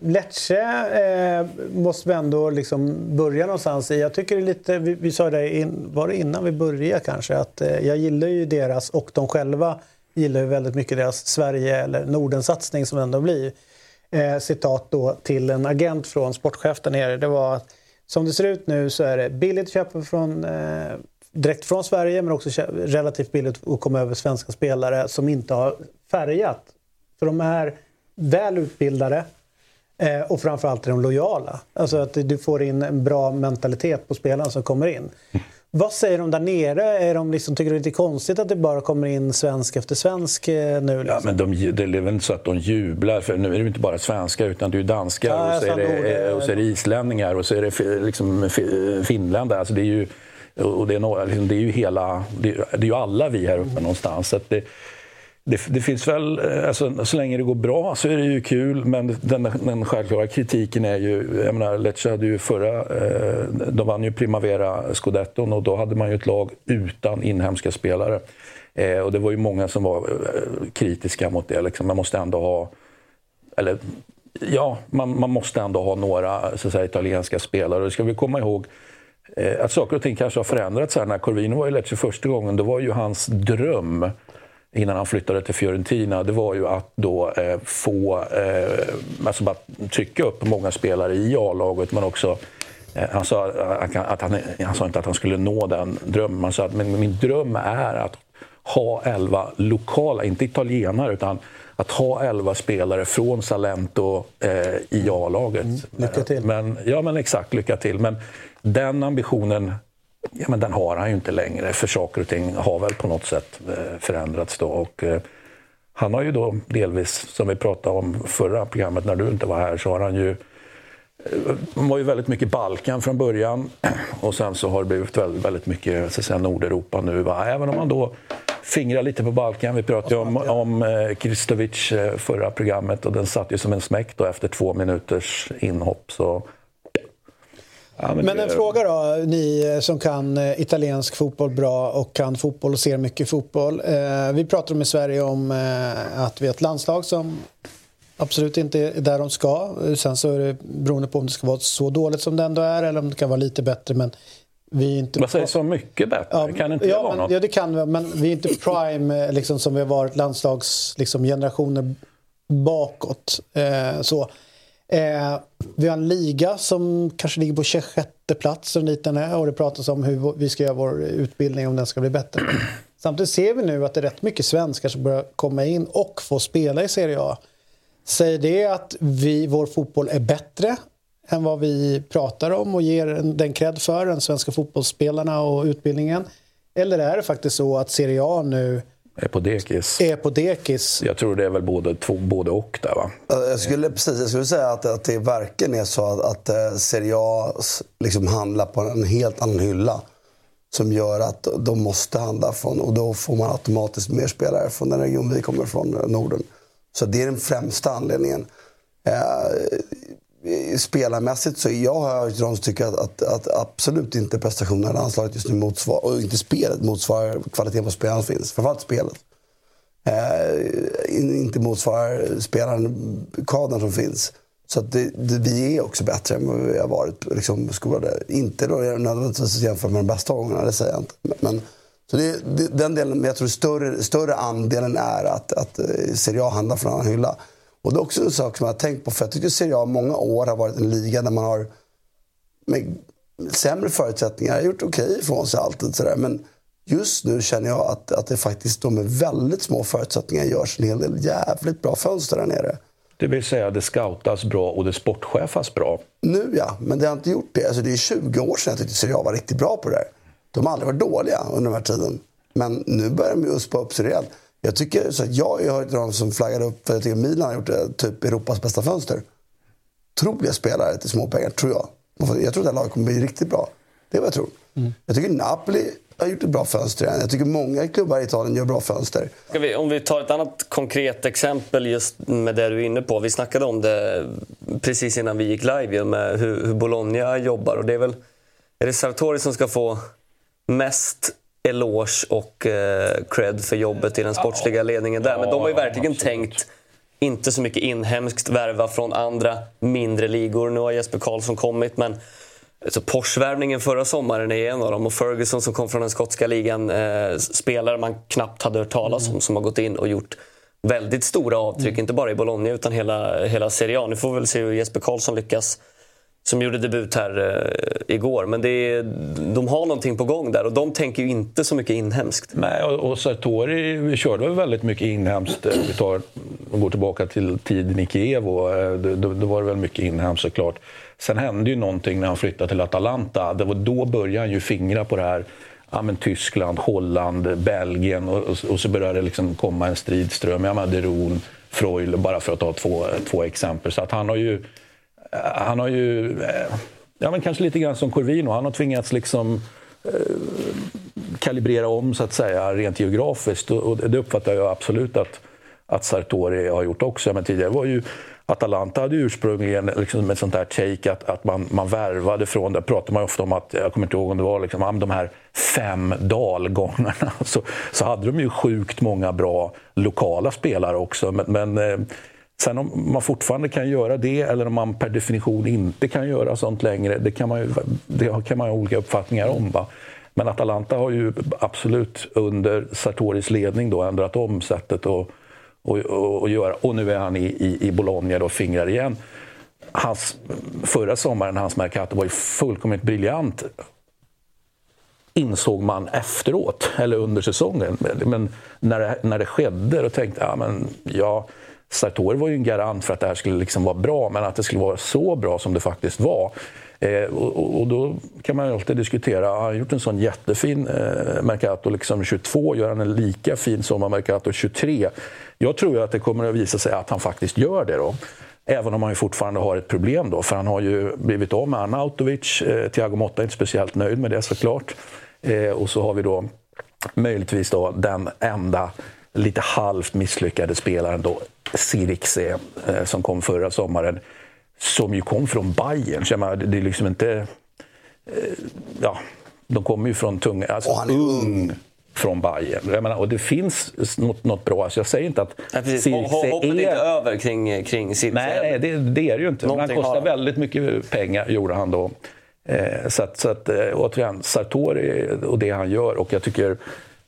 Lecce eh, måste vi ändå liksom börja någonstans i. Jag tycker det är lite, vi, vi sa det, in, var det innan vi började kanske, att eh, jag gillar ju deras, och de själva gillar ju väldigt mycket deras Sverige eller Nordensatsning som ändå blir. Eh, citat då till en agent från sportchef där nere. Det var att som det ser ut nu så är det billigt att köpa från, eh, direkt från Sverige men också relativt billigt att komma över svenska spelare som inte har färgat. För de är väl utbildade eh, och framförallt är de lojala. Alltså att du får in en bra mentalitet på spelarna som kommer in. Vad säger de där nere? Är de liksom, tycker du det är konstigt att det bara kommer in svensk efter svensk eh, nu? Liksom? Ja, men de, det är väl inte så att de jublar, för nu är det inte bara svenskar utan det är danskar Ja, och, så är det, och så är det islänningar och så är det liksom, fi- finländare. Alltså det är ju, och det är, några, liksom, det är ju hela, det är, det är ju alla vi här uppe någonstans. Så det, det, det finns väl, eh, alltså, så länge det går bra så är det ju kul men den, den självklara kritiken är ju, jag menar Lecce hade ju förra, eh, de vann ju Primavera Scudetton och då hade man ju ett lag utan inhemska spelare. Eh, och det var ju många som var eh, kritiska mot det. Liksom. Man måste ändå ha, eller ja, man, man måste ändå ha några så att säga, italienska spelare. Och det ska vi komma ihåg eh, att saker och ting kanske har förändrats. Här. När Corvino var i Lecce första gången, då var ju hans dröm innan han flyttade till Fiorentina, det var ju att då eh, få, eh, alltså bara trycka upp många spelare i A-laget men också eh, han sa, att han, att han, han sa inte att han skulle nå den drömmen, han sa att men min dröm är att ha elva lokala, inte italienare, utan att ha elva spelare från Salento eh, i A-laget. lycka till. Men, ja, men exakt, lycka till. Men den ambitionen ja, men den har han ju inte längre, för saker och ting har väl på något sätt eh, förändrats. Då. Och, eh, han har ju då delvis, som vi pratade om förra programmet när du inte var här, så har han ju han var ju väldigt mycket Balkan från början och sen så har det blivit väldigt, väldigt mycket så säga, Nordeuropa nu. Va? Även om han då fingra lite på balkan. Vi pratade ju om, om eh, Kristovic eh, förra programmet och den satt ju som en smäck då efter två minuters inhopp. Så, ja, men, men en det... fråga då, ni som kan eh, italiensk fotboll bra och kan fotboll och ser mycket fotboll. vi pratar om i Sverige om att vi har ett landslag som absolut inte är där de ska. Sen så är det beroende på om det ska vara så dåligt som det ändå är eller om det kan vara lite bättre. Men vi är inte... Vad säger så mycket bättre? Ja, kan inte ja, vara men, något? Ja, det kan vi. Men vi är inte prime eh, liksom, som vi har varit landslagsgenerationer liksom, bakåt. Eh, så. Eh, vi har en liga som kanske ligger på 26 plats och dit den är och det pratas om hur vi ska göra vår utbildning om den ska bli bättre. Samtidigt ser vi nu att det är rätt mycket svenskar som börjar komma in och få spela i Serie A. Säger det att vi, vår fotboll är bättre än vad vi pratar om och ger den cred för, den svenska fotbollsspelarna och utbildningen? Eller är det faktiskt så att Serie A nu är på dekis. Är på dekis. Jag tror det är väl både, två, både och där va? Jag skulle, precis, jag skulle säga att, att det verkligen är så att, att eh, Serie A liksom handlar på en helt annan hylla. Som gör att de måste handla från, och då får man automatiskt mer spelare från den region vi kommer från, Norden. Så det är den främsta anledningen. Spelarmässigt så jag har de som tycker att, att, att, absolut inte prestationerna i landslaget just nu motsvarar, och inte spelet motsvarar kvaliteten på spelarna som finns. Framförallt spelet. Eh, inte motsvarar spelaren, kadern som finns. Så att det, det, vi är också bättre än vad vi har varit liksom, skolade. Inte då nödvändigtvis jämfört med de bästa gångerna, det säger jag inte. Men, så det, det, den delen, men jag tror större, större andelen är att, att eh, Serie A handlar från en annan hylla. Och det är också en sak som jag har tänkt på, för jag tycker Serie A många år har varit en liga där man har med sämre förutsättningar har gjort okej okay ifrån sig alltid sådär. Men just nu känner jag att, att det faktiskt de med väldigt små förutsättningar görs en hel del jävligt bra fönster där nere. Det vill säga det scoutas bra och det sportchefas bra. Nu ja, men det har inte gjort det. Alltså, det är 20 år sedan jag tyckte Serie A var riktigt bra på det där. De har aldrig varit dåliga under den här tiden. Men nu börjar de ju uspa upp sig rejält. Jag tycker så att jag är ett av de som flaggade upp för att jag tycker Milan har gjort det, typ Europas bästa fönster. Troliga spelare till småpengar, tror jag. Jag tror att det här laget kommer bli riktigt bra. Det är vad jag tror. Mm. Jag tycker Napoli har gjort ett bra fönster igen. Jag tycker många klubbar i Italien gör bra fönster. Vi, om vi tar ett annat konkret exempel just med det du är inne på. Vi snackade om det precis innan vi gick live med hur, hur Bologna jobbar. Och det är väl är det Sartori som ska få mest eloge och eh, cred för jobbet i den sportsliga ledningen där. Men de har ju verkligen ja, tänkt inte så mycket inhemskt, värva från andra mindre ligor. Nu har Jesper Karlsson kommit, men alltså, Porsche-värvningen förra sommaren är en av dem. Och Ferguson som kom från den skotska ligan, eh, spelare man knappt hade hört talas om, mm. som har gått in och gjort väldigt stora avtryck. Mm. Inte bara i Bologna, utan hela, hela Serie A. Nu får vi väl se hur Jesper Karlsson lyckas som gjorde debut här eh, igår. Men det är, de har någonting på gång där och de tänker ju inte så mycket inhemskt. Nej, och, och Sartori körde väldigt mycket inhemskt. Eh, vi tar, går tillbaka till tiden i Kiev och eh, då, då, då var det väl mycket inhemskt såklart. Sen hände ju någonting när han flyttade till Atalanta. Det var då började han ju fingra på det här ja, men Tyskland, Holland, Belgien och, och, och så började det liksom komma en stridström. Ja, men Deron, Freul, bara för att ta två, två exempel. Så att han har ju Eh, han har ju, eh, ja men kanske lite grann som Corvino, han har tvingats liksom eh, kalibrera om så att säga rent geografiskt och det uppfattar jag absolut att, att Sartori har gjort också. Men tidigare var ju Atalanta hade ursprungligen liksom ett sånt där take att, att man, man värvade från, där pratar man ofta om att, jag kommer inte ihåg om det var liksom, de här fem dalgångarna, så, så hade de ju sjukt många bra lokala spelare också. Men, men eh, Sen om man fortfarande kan göra det eller om man per definition inte kan göra sånt längre, det kan man ju, det kan man ha olika uppfattningar om. Va? Men Atalanta har ju absolut under Sartoris ledning då ändrat om sättet att och, och, och, göra. Och nu är han i, i, i Bologna och fingrar igen. Hans, förra sommaren, hans Mercato, var ju fullkomligt briljant insåg man efteråt, eller under säsongen. Men när det, när det skedde, då tänkte jag, ja, men, ja Sartori var ju en garant för att det här skulle liksom vara bra, men att det skulle vara så bra som det faktiskt var. Eh, och, och, då kan man alltid diskutera, ah, han har gjort en sån jättefin eh, Mercato liksom 22, gör han en lika fin sommar Mercato 23? Jag tror ju att det kommer att visa sig att han faktiskt gör det då. Även om han ju fortfarande har ett problem då, för han har ju blivit av med Arnautovic. Eh, Thiago Motta är inte speciellt nöjd med det såklart. Eh, och så har vi då möjligtvis då den enda lite halvt misslyckade spelaren då, Sirikse, eh, som kom förra sommaren, som ju kom från Bayern. Så jag menar, det är liksom inte... Eh, ja, de kommer ju från tunga... Alltså, Och han är ung. från Bayern. Jag menar, och det finns något, något bra. Alltså jag säger inte att Ja. Sirikse Ho- Hoppet är inte är... över kring, kring Sirkse. Nej, nej det, det är det ju inte. Men han kostar väldigt mycket pengar, gjorde han då. Eh, så att, så att, återigen, Sartori och det han gör. Och jag tycker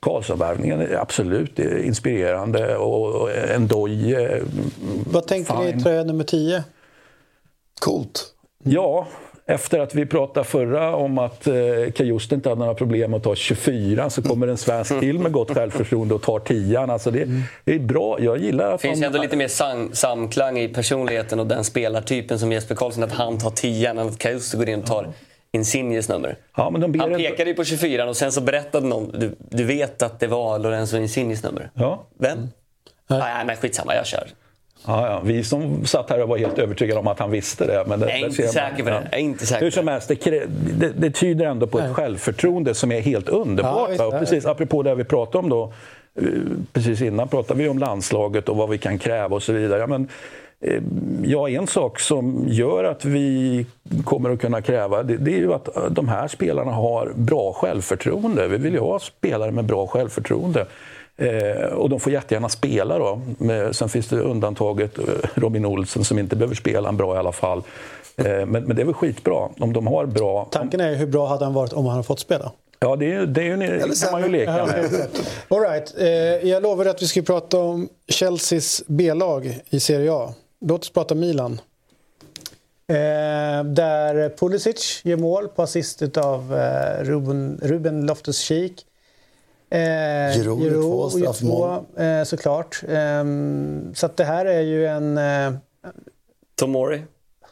Karlsson-värvningen är absolut eh, inspirerande. Och, och en doj... Eh, Vad tänker ni i Fine. tröja nummer 10? Coolt. ja, efter att vi pratade förra om att eh, Kajuste inte hade några problem att ta 24 så kommer en svensk till med gott självförtroende och tar 10 alltså det, det är bra. Jag gillar att Det finns de- ju ändå lite mer sam samklang i personligheten och den spelartypen som Jesper Karlsson. Att han tar 10 än att Kajuste går in och tar Insignies nummer. Ja, men de ber Han pekade ju på 24 och sen så berättade någon, du, du vet att det var Lorenzo Insignies nummer. Ja. Vem? Nej, men skitsamma, jag kör. Ja, ja. Vi som satt här och var helt övertygade om att han visste det. Men det Jag är inte säker på det. Jag är inte säker Hur som helst, det, det, det tyder ändå på ett självförtroende som är helt underbart. Ja, och ja, precis, apropå det vi pratade om då, eh, precis innan pratade vi om landslaget och vad vi kan kräva och så vidare. Ja, men, Ja, en sak som gör att vi kommer att kunna kräva det, det är ju att eh, de här spelarna har bra självförtroende. Vi vill ju ha spelare med bra självförtroende. Eh, och de får jättegärna spela då. Men sen finns det undantaget eh, Robin Olsen som inte behöver spela en bra i alla fall. Eh, men, men det är väl skitbra om de har bra... Tanken är hur bra hade han varit om han hade fått spela? Ja, det, är, det, är ju, det kan man ju leka med. All right. eh, jag lovade att vi skulle prata om Chelseas B-lag i Serie A. Låt oss prata Milan. Eh, där Pulisic gör mål på assist av eh, Ruben, Ruben Loftus-Cheek. Eh, Giroud gör två straffmål. eh, såklart. Eh, så att det här är ju en... Eh, Tomori.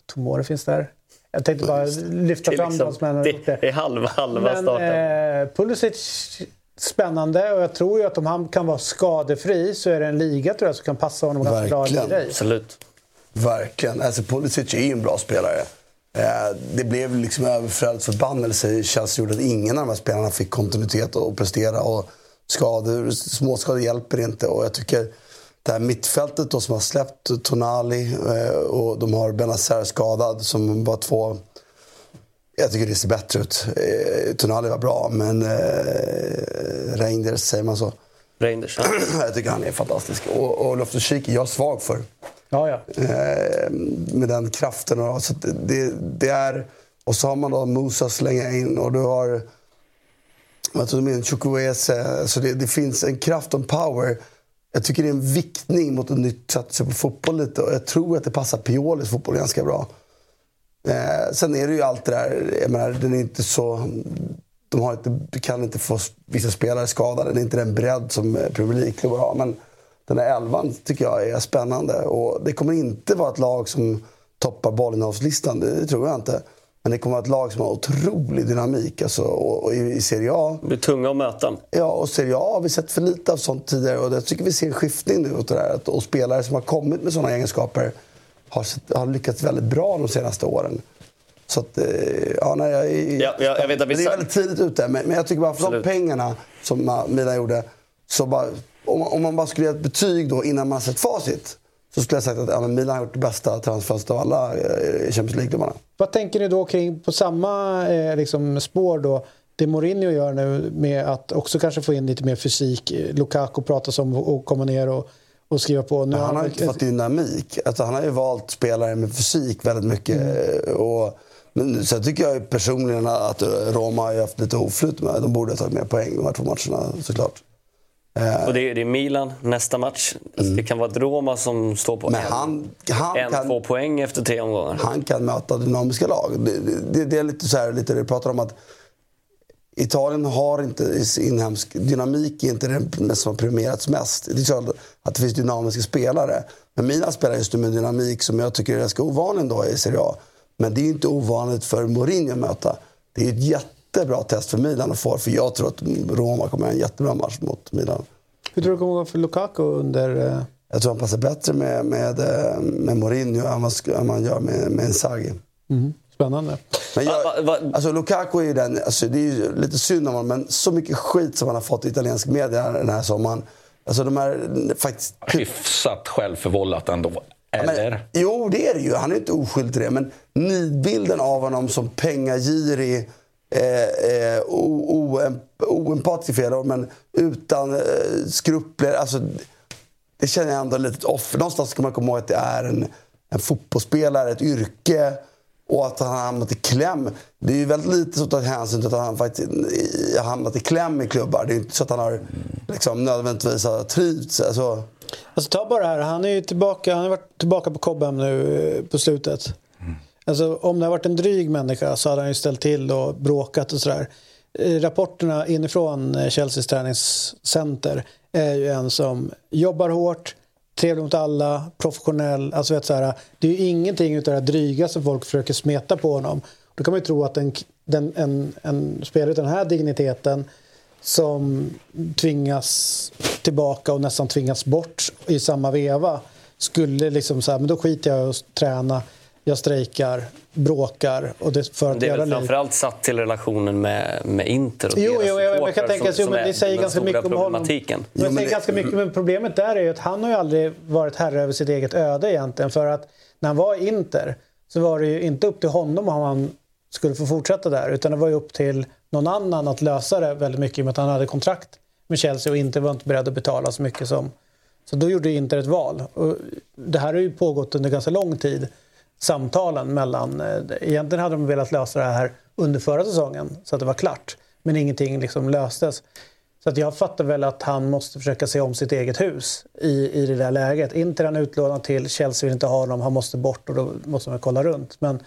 Tomori finns där. Jag tänkte bara lyfta fram liksom, de som ändå det, gjort det. det är halva, halva Men starten. eh, Pulisic, spännande. Och jag tror ju att om han kan vara skadefri så är det en liga tror jag som kan passa honom ganska bra. I. Absolut. Verkligen. Alltså, Pulisic är ju en bra spelare. Eh, Det blev liksom överflödets förbannelse i Chelsea gjorde att ingen av de här spelarna fick kontinuitet och prestera. Och skador, småskador hjälper inte. Och jag tycker det här mittfältet då som har släppt Tonali eh, och de har Benazer skadad som var två jag tycker det ser bättre ut. Eh, Tonali var bra, men Reinders, säger man så? Reinders. ja. jag tycker han är fantastisk. Och, och Loftus-Cheek är jag svag för. Ja, ja. Eh, med den kraften. Och, så det, det är, och så har man då Musa slänga in och du har vad tror Chukwueze. Så det, det finns en kraft och en power. Jag tycker det är en viktning mot ett nytt sätt att se på fotboll lite. Och jag tror att det passar Piolis fotboll ganska bra. Eh, sen är det ju allt det där, jag menar, den är inte så... De har inte, kan inte få vissa spelare skadade. Det är inte den bredd som Premier League-klubbar har. Men den här elvan tycker jag är spännande. Och det kommer inte vara ett lag som toppar bollinnehavslistan, det tror jag inte. Men det kommer vara ett lag som har otrolig dynamik. Alltså, och, och i, i Serie A Det blir tunga att möta. Ja, och Serie A har vi sett för lite av sånt tidigare. Och jag tycker vi ser en skiftning nu åt det där. Att- Och spelare som har kommit med sådana egenskaper har, sett- har lyckats väldigt bra de senaste åren. Så att, eh, ja, nej, jag, är- Ja, ja, jag vet att vi det är väldigt tidigt ute. Men, men jag tycker bara för Absolut. de pengarna som Milan gjorde. Så bara, om, man- om man bara skulle ge ett betyg då innan man har sett facit. Så skulle jag sagt att ja, Milan har gjort det bästa transfönstret av alla eh, Champions League-klubbarna. Vad tänker ni då kring, på samma eh, liksom, spår då, det Mourinho gör nu med att också kanske få in lite mer fysik. Lukaku pratas om att komma ner och, och skriva på. Nu han har väl- inte fått dynamik. Alltså, han har ju valt spelare med fysik väldigt mycket. Mm. Och, men sen tycker jag personligen att Roma har haft lite oflyt med. De borde ha tagit mer poäng de här två matcherna såklart. Och det är, det är Milan nästa match. Alltså, Det kan vara ett Roma som står på Men en, han, han, en kan, två poäng efter tre omgångar. han kan möta dynamiska lag. Det, det, det är lite så här, lite det vi pratar om att Italien har inte inhemsk dynamik, är inte det som har premierats mest. Det är klart att det finns dynamiska spelare. Men Milan spelar just nu med dynamik som jag tycker är ganska ovanlig ändå i Serie A. Men det är inte ovanligt för Mourinho att möta. Det är ett jättebra test för Milan att få, för jag tror att Roma kommer ha en jättebra match mot Milan. Hur tror du det kommer gå för Lukaku under... Eh, Jag tror han passar bättre med, med, eh, med Mourinho än vad sk- än vad han gör med, med Inzaghi. Spännande. Men jag, va- alltså Lukaku är ju den, alltså det är ju lite synd om honom, men så mycket skit som han har fått i italiensk media den här sommaren. Alltså de här faktiskt... Hyfsat självförvållat ändå. Eller? Men, jo, det är det ju. Han är inte oskyldig till det. Men nidbilden av honom som pengagirig, eh, eh, o- oem- oempatisk fel ord, men utan eh, skrupler. Alltså, det känner jag ändå lite off. Någonstans ska man komma ihåg att det är en, en fotbollsspelare, ett yrke och att han har hamnat i kläm. Det är ju väldigt lite som tar hänsyn till att han faktiskt har hamnat i kläm i klubbar. Det är ju inte så att han har liksom, nödvändigtvis har trivts. Alltså, Alltså ta bara det här, han är ju tillbaka, han har varit tillbaka på Cobham nu eh, på slutet. Alltså om det har varit en dryg människa så hade han ju ställt till och bråkat och sådär. Eh, rapporterna inifrån eh, Chelseas träningscenter är ju en som jobbar hårt, trevlig mot alla, professionell. Alltså vet, så här, det är ju ingenting utav det här dryga som folk försöker smeta på honom. Då kan man ju tro att en, den, en, en spelare av den här digniteten som tvingas tillbaka och nästan tvingas bort i samma veva skulle liksom så här, men då skiter jag i att träna, jag strejkar, bråkar och det för att Det är väl framförallt satt till relationen med, med Inter och Jo, deras jo, jag, jag kan tänka som, som men det säger ganska mycket om honom. Men Jo, säger det- ganska mycket, men problemet där är ju att han har ju aldrig varit herre över sitt eget öde egentligen. För att när han var i Inter så var det ju inte upp till honom om han skulle få fortsätta där. Utan det var ju upp till någon annan att lösa det väldigt mycket i och med att han hade kontrakt med Chelsea och inte var inte beredd att betala så mycket som... Så då gjorde Inter ett val. Och det här har ju pågått under ganska lång tid. Samtalen mellan... Eh, egentligen hade de velat lösa det här under förra säsongen så att det var klart. Men ingenting liksom löstes. Så att jag fattar väl att han måste försöka se om sitt eget hus i, i det där läget. Inter är han utlånad till, Chelsea vill inte ha honom, han måste bort och då måste man kolla runt. Men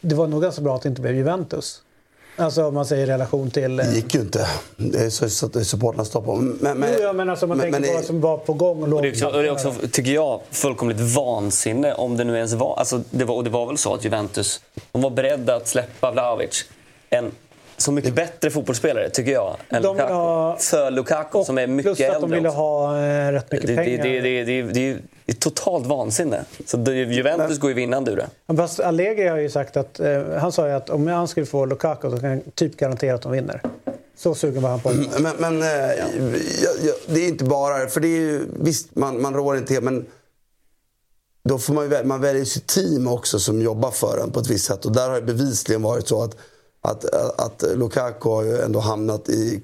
det var nog ganska bra att det inte blev Juventus. Alltså om man säger i relation till... eh, Det gick ju inte. Det är så så att supportrarna stoppade. Men, men, Jo, ja, men alltså om man men- tänker på vad som var på gång och låg Och det, är också, och det är också, tycker jag, fullkomligt vansinne om det nu ens var... Alltså det var och det var väl så att Juventus de var beredda att släppa Vlahovic. En så mycket bättre fotbollsspelare, tycker jag, än De Lukaku. ha- För Lukaku, som är mycket plus att äldre de ville också. ha eh, rätt mycket det, det, pengar. det, det, det, det, är totalt vansinne. Så Juventus går ju vinnande ur det. Men Fast Allegri har ju sagt att, eh, han sa ju att om han skulle få Lukaku så kan han typ garantera att de vinner. Så sugen var han på det. Men, men eh, jag, jag, det är inte bara... För det är ju, visst, man, man rår inte men då får man, ju, man väljer sitt team också som jobbar för en på ett visst sätt. Och där har det bevisligen varit så att, att, att Lukaku har ju ändå hamnat i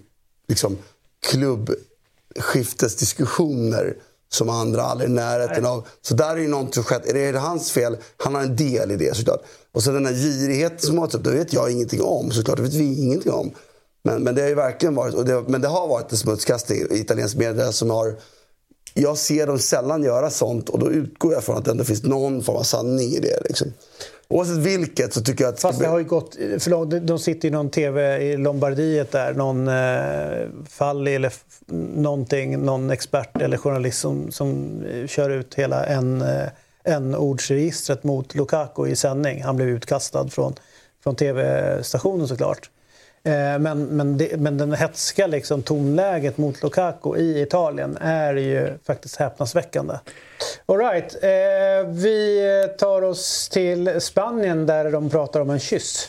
liksom, klubbskiftesdiskussioner som andra aldrig är i närheten av. Så där är ju något som skett. Är det hans fel? Han har en del i det såklart. Och sen den här girigheten som har upp, det vet jag ingenting om såklart. Det vet vi ingenting om. Men, men det har ju verkligen varit, och det, men det har varit en smutskastning i italiensk media som har jag ser dem sällan göra sånt och då utgår jag från att det ändå finns någon form av sanning i det. Liksom. Oavsett vilket så tycker jag att... Fast det har ju gått för långt. De sitter i någon TV i Lombardiet där. Någon eh, fall eller någonting. Någon expert eller journalist som, som eh, kör ut hela en, eh, en ordsregistret mot Lukaku i sändning. Han blev utkastad från, från TV-stationen såklart. Eh, men, men, det, men den hetska liksom, tonläget mot Lukaku i Italien är ju faktiskt häpnadsväckande. All right, eh, vi tar oss till Spanien där de pratar om en kyss.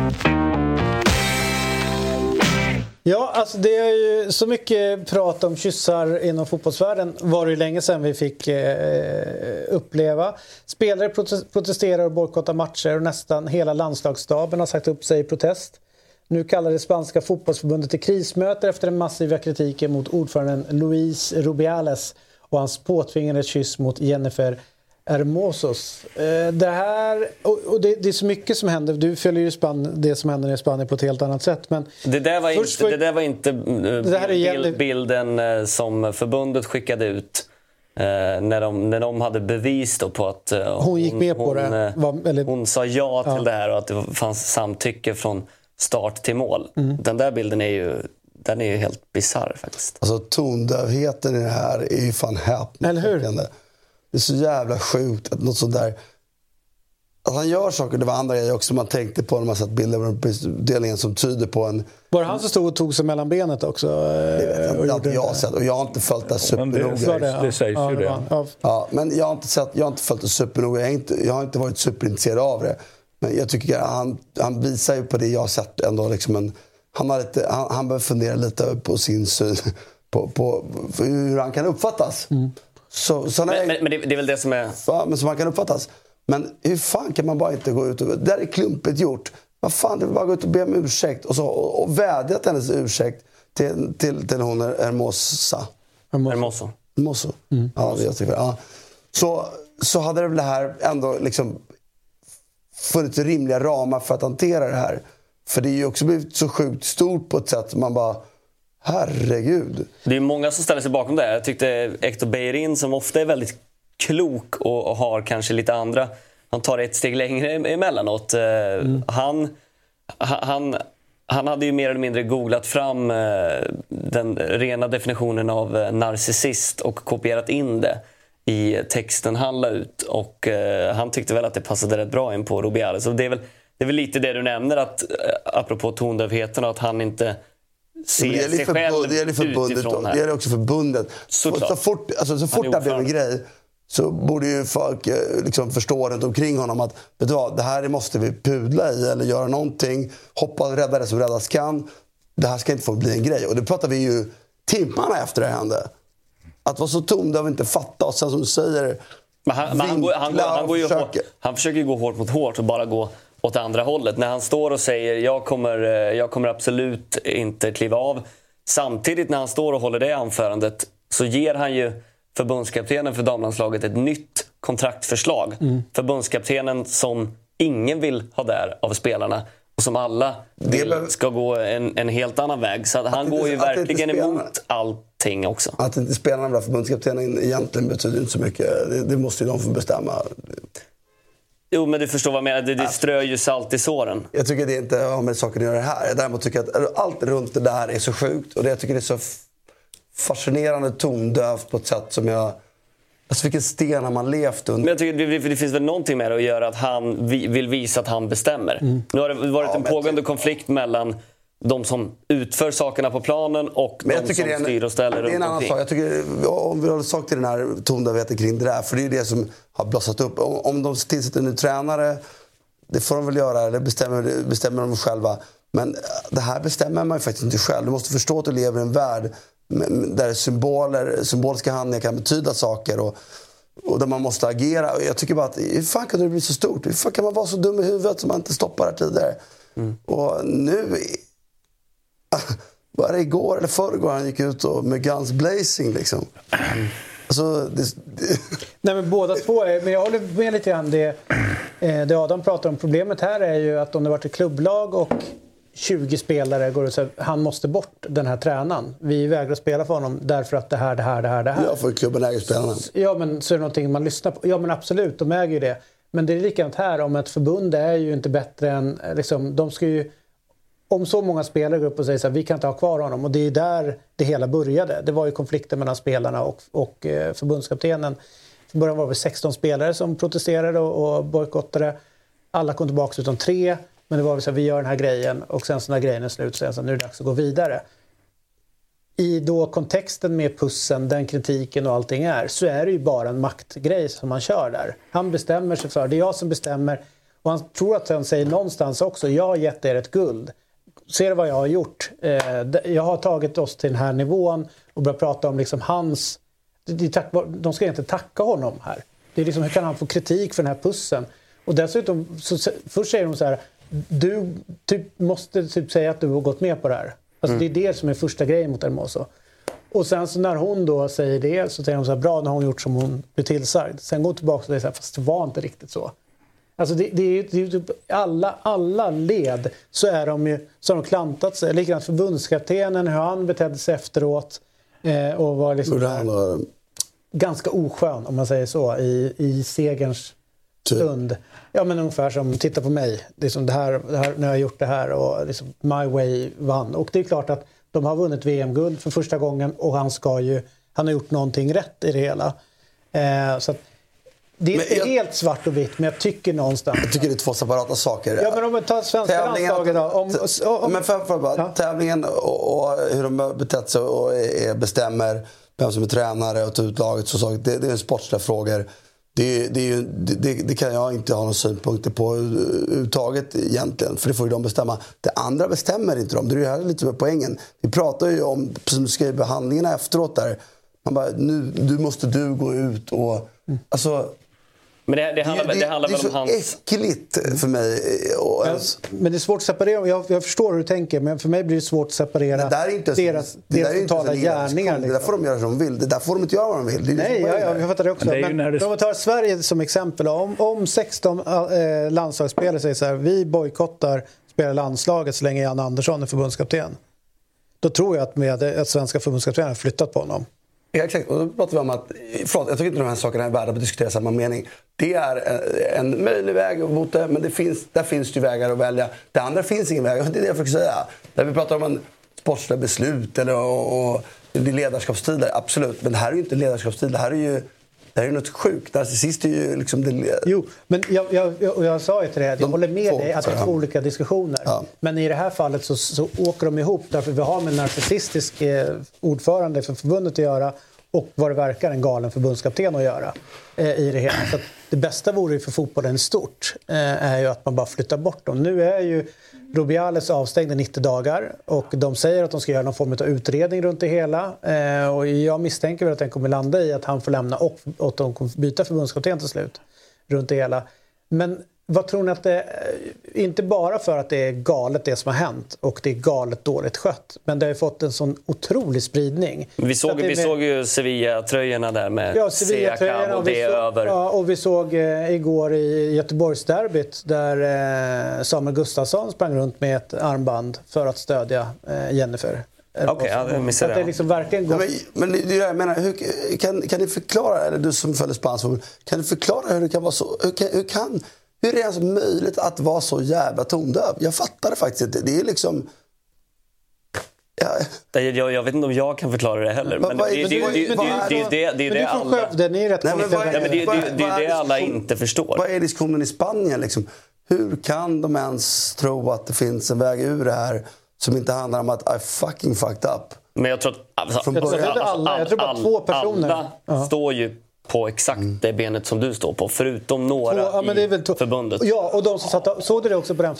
Ja, alltså det är ju så mycket prat om kyssar inom fotbollsvärlden var det ju länge sedan vi fick eh, uppleva. Spelare protesterar och bojkottar matcher och nästan hela landslagsstaben har sagt upp sig i protest. Nu kallar det spanska fotbollsförbundet till krismöte efter den massiva kritiken mot ordföranden Luis Rubiales och hans påtvingade kyss mot Jennifer Hermosos. Eh, Det här, och det, det är så mycket som händer. Du följer ju Span, det som händer i Spanien på ett helt annat sätt. Men Det där var Först inte, får- det där var inte eh, Det bild, bilden eh, som förbundet skickade ut. När, de, när de hade bevis då på att eh, Hon gick med på hon, det, var- eller- hon sa ja till Ja. det här och att det fanns samtycke från start till mål. Mm. Den där bilden är ju, den är ju helt bisarr faktiskt. Alltså tondövheten i det här är ju fan häpnadsväckande. Det är så jävla sjukt att något sånt där... Att han gör saker, det var andra grejer också man tänkte på när man satt bilder på delningen som tyder på en... Var det han som stod och tog sig mellan benet också? Det vet jag, har inte jag det? sett och jag har inte följt det supernoga. Det, ja. Det sägs ja, ju det. Ja, Ja, men jag har inte, sett, jag har inte följt det supernoga. Jag, är inte, jag har inte varit superintresserad av det. Men jag tycker att han, han visar ju på det jag har sett ändå. Liksom en, han, har lite, han, han behöver fundera lite på sin syn på, på hur han kan uppfattas. Så, så när Men, men, men det, det är väl det som är... Ja, men som man kan uppfattas. Men hur fan kan man bara inte gå ut och... Det där är klumpigt gjort. Vad fan, det är bara gå ut och be om ursäkt och, så, och, och vädja till hennes ursäkt till, till, till hon Hermosa. Hermoso. Hermoso? Ja, det jag tycker. Ja. Så, så hade det väl det här ändå liksom funnits rimliga ramar för att hantera det här. För det är ju också blivit så sjukt stort på ett sätt man bara... Herregud. Det är många som ställer sig bakom det. Jag tyckte Hector Beirin, som ofta är väldigt klok och, och har kanske lite andra... Han tar ett steg längre emellanåt. Eh, Han, han, han hade ju mer eller mindre googlat fram eh, den rena definitionen av eh, narcissist och kopierat in det i texten han la ut. Och han tyckte väl att det passade rätt bra in på Rubiales. Så det är väl, det är väl lite det du nämner, att, apropå tondövheten, och att han inte Men det gäller sig för, själv det gäller förbundet utifrån och här. det gäller också förbundet. Såklart. Så fort, alltså, så Han fort det här blev en grej så borde ju folk eh, liksom förstå runt omkring honom att vet du vad, det här måste vi pudla i eller göra någonting. Hoppa rädda det som räddas kan. Det här ska inte få bli en grej. Och det pratar vi ju timmarna efter det hände. Att vara så tondöv och inte fatta och sen som du säger Men han, men han, går, han, går, han, och går ju försöka. hårt, han försöker gå hårt mot hårt och bara gå åt andra hållet. När han står och säger jag kommer, eh, jag kommer absolut inte kliva av. Samtidigt när han står och håller det anförandet så ger han ju förbundskaptenen för damlandslaget ett nytt kontraktförslag. Förbundskaptenen som ingen vill ha där av spelarna och som alla vill ska gå en, en helt annan väg. Så att han inte- går ju verkligen spelarna- emot allting också. Att inte spelarna vill ha förbundskaptenen egentligen betyder inte så mycket. Det, det måste ju de få bestämma. Jo, men du förstår vad jag menar. Det, det strör ju salt i såren. Jag tycker det inte har med saken att göra här. Däremot tycker jag att allt runt det där är så sjukt. Och det, jag tycker det är så fascinerande tondövt på ett sätt som jag... Alltså vilken sten har man levt under? Men jag tycker det, det finns väl någonting med det att göra att han vi, vill visa att han bestämmer. Nu har det varit Ja, en pågående konflikt mellan de som utför sakerna på planen och Men jag de som en, styr och ställer det är en runt annan omkring. sak. Jag tycker, om vi håller sak till den här tondövheten kring det där. För det är det som har blossat upp. Om, om de tillsätter en ny tränare, det får de väl göra. Eller bestämmer, bestämmer de själva. Men eh, det här bestämmer man ju faktiskt inte själv. Du måste förstå att du lever i en värld där symboler, symboliska handlingar kan betyda saker. Och, och där man måste agera. Och jag tycker bara att hur fan kunde det bli så stort? Hur fan kan man vara så dum i huvudet som man inte stoppar det tidigare? Och nu... Var det igår eller förrgår han gick ut och, med Guns Blazing liksom? Alltså, det, det, Nej, men båda två är, men jag håller med lite grann det, eh, det Adam pratar om. Problemet här är ju att om det varit ett klubblag och 20 spelare går och säger han måste bort den här tränaren. Vi vägrar spela för honom därför att det här, det här, det här, det här. jag får klubben äger spelarna. Ja, men så är det någonting man lyssnar på. Ja, men absolut, de äger ju det. Men det är likadant här, om ett förbund är ju inte bättre än... eh, Liksom, de ska ju, om så många spelare går upp och säger så här, vi kan inte ha kvar honom. Och det är där det hela började. Det var ju konflikten mellan spelarna och, och eh, förbundskaptenen. Från början var det 16 spelare som protesterade och, och bojkottade. Alla kom tillbaka utom tre. Men det var väl så här, vi gör den här grejen och sen så när grejen är slut så är det så här, nu är det dags att gå vidare i då kontexten med pussen, den kritiken och allting är, så är det ju bara en maktgrej som man kör där. Han bestämmer sig för, det är jag som bestämmer. Och han tror att han säger någonstans också, jag har gett er ett guld. Ser du vad jag har gjort? Eh, jag har tagit oss till den här nivån och börjat prata om liksom hans... Det, det, är tack, var- de ska inte tacka honom här. Det är liksom, hur kan han få kritik för den här pussen? Och dessutom, så, först säger de så här, du typ, måste typ säga att du har gått med på det här. Alltså, Det är det som är första grejen mot Hermoso. Och sen så när hon då säger det så säger hon så här, bra när hon gjort som hon blir tillsagd. Sen går hon tillbaka och säger så här, fast det var inte riktigt så. Alltså det, det det typ alla, alla led så är de ju, så har de klantat sig. Likadant förbundskaptenen, hur han betedde sig efteråt. Eh, och var liksom då, ganska oskön, om man säger så, i, i segerns Typ. stund. Ja, men ungefär som, titta på mig, liksom det här, det här, nu har jag gjort det här och liksom, my way vann. Och det är klart att de har vunnit VM-guld för första gången och han ska ju, han har gjort någonting rätt i det hela. Eh, så att, det är Men inte jag- helt svart och vitt, men jag tycker någonstans... Jag tycker det är två separata saker. Ja, men om vi tar svenska landslaget då. Om, om, men för, för bara, Ja. Tävlingen och, och hur de har betett sig och är, bestämmer vem som är tränare och tar ut laget. Så det, det är sportsliga frågor. Det, det, det, det, kan jag inte ha några synpunkter på överhuvudtaget egentligen. För det får ju de bestämma. Det andra bestämmer inte de. Det är ju här lite med poängen. Vi pratar ju om, som du skrev, behandlingarna efteråt där. Man bara, nu du måste du gå ut och... Alltså, Men det, det handlar, det, det handlar det är väl om så hans... äckligt för mig. Och men, ens, men det är svårt att separera. Jag, jag förstår hur du tänker, men för mig blir det svårt att separera det där är inte deras, det där deras är inte totala gärningar. Det där Liksom. får de göra som de vill. Det där får de inte göra vad de vill. Det är det Nej, som är ja, ja, det. jag fattar det också. Men det är Men, det- om man tar Sverige som exempel. Om, om 16 äh, landslagsspelare säger så här, vi bojkottar spela landslaget så länge Jan Andersson är förbundskapten. Då tror jag att, med, att svenska förbundskaptenen har flyttat på honom. Ja, exakt. Och då pratar vi om att, förlåt, jag tycker inte de här sakerna är värda att diskutera i samma mening. Det är eh, en möjlig väg mot det, men det finns, där finns det ju vägar att välja. Det andra finns ingen väg, det är det jag försöker säga. När vi pratar om en sportsliga beslut eller, och, och det är ledarskapstider, absolut. Men det här är ju inte ledarskapstid, det här är ju det här är ju något sjukt. Narcissist är ju liksom... Det, Jo, men jag, jag, jag, jag sa ju till dig att jag De håller med två, dig att det är två olika diskussioner. Ja. Men i det här fallet så, så åker de ihop därför vi har med en narcissistisk eh, ordförande för förbundet att göra och vad det verkar en galen förbundskapten att göra eh, i det hela. Så att det bästa vore ju för fotbollen stort eh, är ju att man bara flyttar bort dem. Nu är ju Rubiales avstängd i 90 dagar och de säger att de ska göra någon form av utredning runt det hela. Eh, och jag misstänker väl att den kommer landa i att han får lämna och, och att de kommer byta förbundskapten till slut runt det hela. Men vad tror ni att det Inte bara för att det är galet det som har hänt och det är galet dåligt skött. Men det har ju fått en sån otrolig spridning. Vi Så såg, är vi med- såg ju Sevilla-tröjorna där med Ja, Sevilla-tröjorna Siakam och och vi det är såg- över. Ja, och vi såg eh, igår i Göteborgsderbyt där eh, Samuel Gustafsson sprang runt med ett armband för att stödja eh, Jennifer. Okej, ja, jag missade Så att det. det liksom verkligen går... Nej, men, men det jag menar, hur, kan, kan ni förklara, eller du som följer spansk fotboll, kan du förklara hur det kan vara så, hur kan, hur kan, hur är det ens möjligt att vara så jävla tondöv? Jag fattar det faktiskt inte. Det är liksom... Ja, Jag, jag vet inte om jag kan förklara det heller. Men Men det, är- det, det, alla... Skövde, ni är rätt Nej, vad är- Ja, det, vad- det, det, vad det är det alla inte förstår. Vad är diskussionen i Spanien liksom? Hur kan de ens tro att det finns en väg ur det här som inte handlar om att I fucking fucked up? Men jag tror att... Alltså, jag tror alla- jag tror bara två personer. Alla står ju på exakt det benet som du står på, förutom några ja, men det är väl i förbundet. Ja, och de som satt såg du det också på den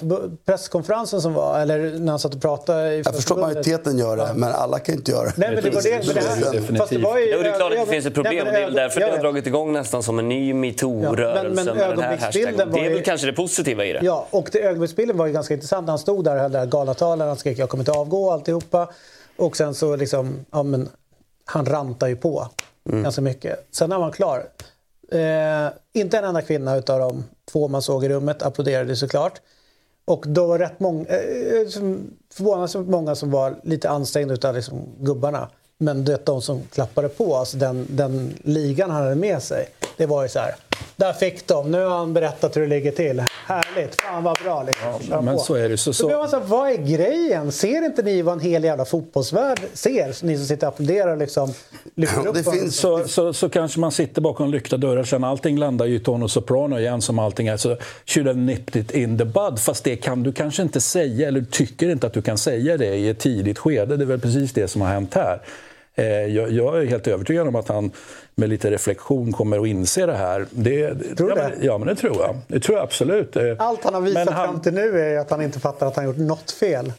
presskonferensen som var? Eller när han satt och pratade i Jag förstår att majoriteten gör det, men alla kan inte göra det. Nej, men det var det. Men det här, Definitivt. fast det var ju, Jo, det är klart att ja, det finns ett problem. nej, men det är därför det jag har dragit igång nästan som en ny metoo-rörelse Ja, med den här hashtaggen. var Det är väl ju- kanske det positiva i det. Ja, och det ögonblicksbilden var ju ganska intressant. Han stod där och höll det här galatalet. Han skrek jag kommer inte avgå och alltihopa. Och sen så liksom, ja men han rantar ju på Mm. ganska mycket. Sen är man klar. Eh, inte en enda kvinna utav de två man såg i rummet applåderade såklart. Och då var rätt många, eh, eh förvånansvärt många som var lite ansträngda utav liksom gubbarna. Men det, de som klappade på, alltså den, den ligan han hade med sig. Det var ju så här. Där fick de. Nu har han berättat hur det ligger till. Härligt. Fan vad bra. Liksom. Kör men på. så är det. Så- Så så vad är grejen? Ser inte ni vad en hel jävla fotbollsvärld ser? Ni som sitter och applåderar liksom lyfter upp Det finns- Så, så, så kanske man sitter bakom lyckta dörrar sen. Allting landar ju i Tono Soprano igen som allting är. Så should have nipped it in the bud. Fast det kan du kanske inte säga, eller du tycker inte att du kan säga det i ett tidigt skede. Det är väl precis det som har hänt här. Eh, Jag, jag är helt övertygad om att han med lite reflektion kommer att inse det här. Det, Tror du ja, det? Men, ja, men det tror jag. Det tror jag absolut. Eh, Allt han har visat han- fram till nu är att han inte fattar att han gjort något fel.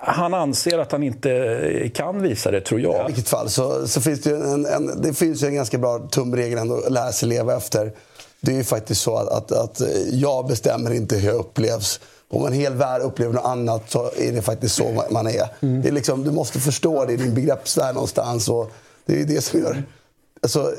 Han anser att han inte kan visa det, tror I jag. vilket fall så, så finns det ju en, en, det finns ju en ganska bra tumregel ändå att lära sig leva efter. Det är ju faktiskt så att, att, att jag bestämmer inte hur jag upplevs. Om en hel värld upplever något annat så är det faktiskt så man är. Det är liksom, du måste förstå det i din begreppsvärld någonstans. Och det är det som gör... Alltså,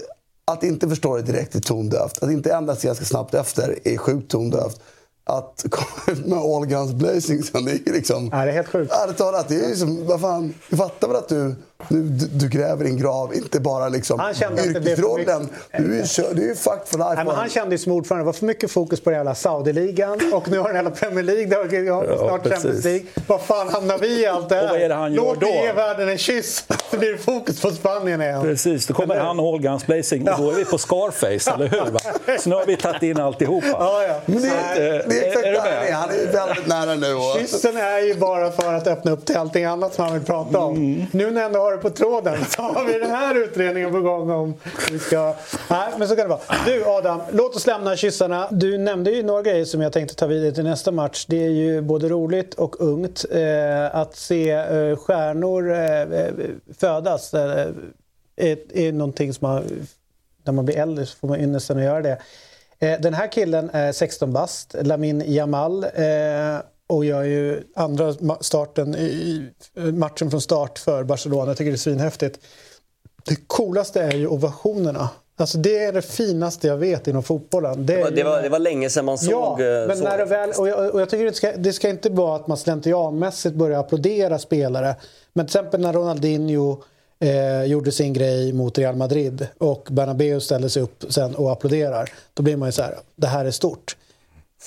att inte förstå det direkt är tondövt. Att inte ändra sig ganska snabbt efter är sjukt tondövt. Att komma ut med all guns blazing sen, det är liksom... Ja, det är helt sjukt. Ärligt talat, det är ju som, vad fan, du fattar väl att du du, du gräver din grav, inte bara liksom Han kände att det blev för yrkesrollen. Du är du är fucked for life. Nej, men han kände ju som ordförande, det var för mycket fokus på den jävla Saudi-ligan och nu har den hela Premier League, har Ja, snart. Champions League. Vad fan hamnar vi i allt det här? Och vad är det han gör Låt då? ge världen en kyss, så blir det fokus på Spanien igen. Precis, då kommer han och Guns Blazing och då är vi på Scarface, eller hur? Va? Så nu har vi tagit in alltihopa. Ja, ja. Men det, är, det är exakt är du där han är. Han är väldigt nära nu. Och, Kyssen är ju bara för att öppna upp till allting annat som han vill prata om. Mm. Nu när jag ändå har det på tråden så har vi den här utredningen på gång om vi ska... Nej, men så kan det vara. Du Adam, låt oss lämna kyssarna. Du nämnde ju några grejer som jag tänkte ta vidare till nästa match. Det är ju både roligt och ungt eh, att se eh, stjärnor eh, eh födas. Eh, eh, är, är någonting som man, när man blir äldre så får man ynnesten att göra det. Eh, Den här killen är 16 bast, Lamin Jamal. Eh, Eh, och gör ju andra starten i i matchen från start för Barcelona. Jag tycker det är svinhäftigt. Det coolaste är ju ovationerna. Alltså det är det finaste jag vet inom fotbollen. Det, Det var, det, ju- var, det var länge sedan man såg... Ja, eh, men såg när det det. väl, och jag, och jag tycker det ska, det ska inte vara att man slentrianmässigt börjar applådera spelare. Men till exempel när Ronaldinho eh, gjorde sin grej mot Real Madrid och Bernabéu ställde sig upp sen och applåderar. Då blir man ju så här, det här är stort.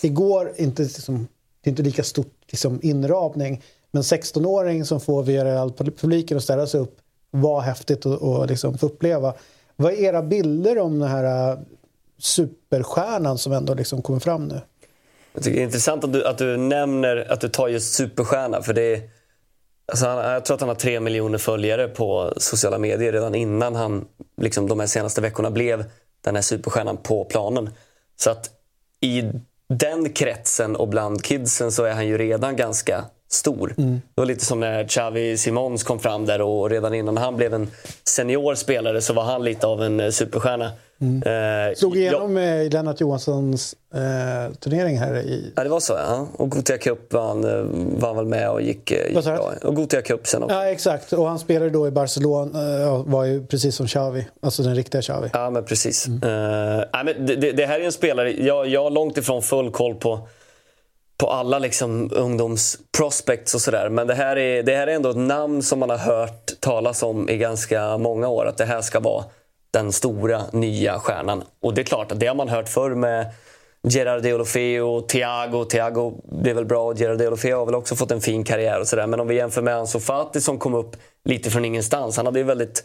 Igår, inte, liksom, det är inte lika stort liksom, inramning, men 16-åring som får VRL-publiken att ställa sig upp var häftigt att och liksom få uppleva. Vad är era bilder om den här äh, superstjärnan som ändå liksom kommer fram nu? Jag tycker det är intressant att du, att du nämner att du tar just superstjärna. För det är, alltså han, jag tror att han har tre miljoner följare på sociala medier redan innan han liksom, de här senaste veckorna blev den här superstjärnan på planen. Så att i den kretsen och bland kidsen så är han ju redan ganska stor. Det var lite som när Xavi Simons kom fram där och redan innan han blev en senior spelare så var han lite av en eh, superstjärna. Eh, Slog jag- igenom i Lennart Johanssons eh, turnering här i... Ja, det var så. Ja. Och Gothia Cup var han, eh, var han väl med och gick, eh, gick bra. Och Gothia Cup sen också. Ja, exakt. Och han spelade då i Barcelona, eh, var ju precis som Xavi. Alltså den riktiga Xavi. Ja, men precis. Eh, nej, men det, det, det här är en spelare, jag, jag har långt ifrån full koll på, på alla liksom, ungdomsprospects och sådär. Men det här, är, det här är ändå ett namn som man har hört talas om i ganska många år. Att det här ska vara den stora nya stjärnan. Och det är klart att det har man hört förr med Gerard Deulofeu, Thiago. Thiago blev väl bra och Gerard Deulofeu har väl också fått en fin karriär och sådär. Men om vi jämför med Ansu Fati som kom upp lite från ingenstans. Han hade ju väldigt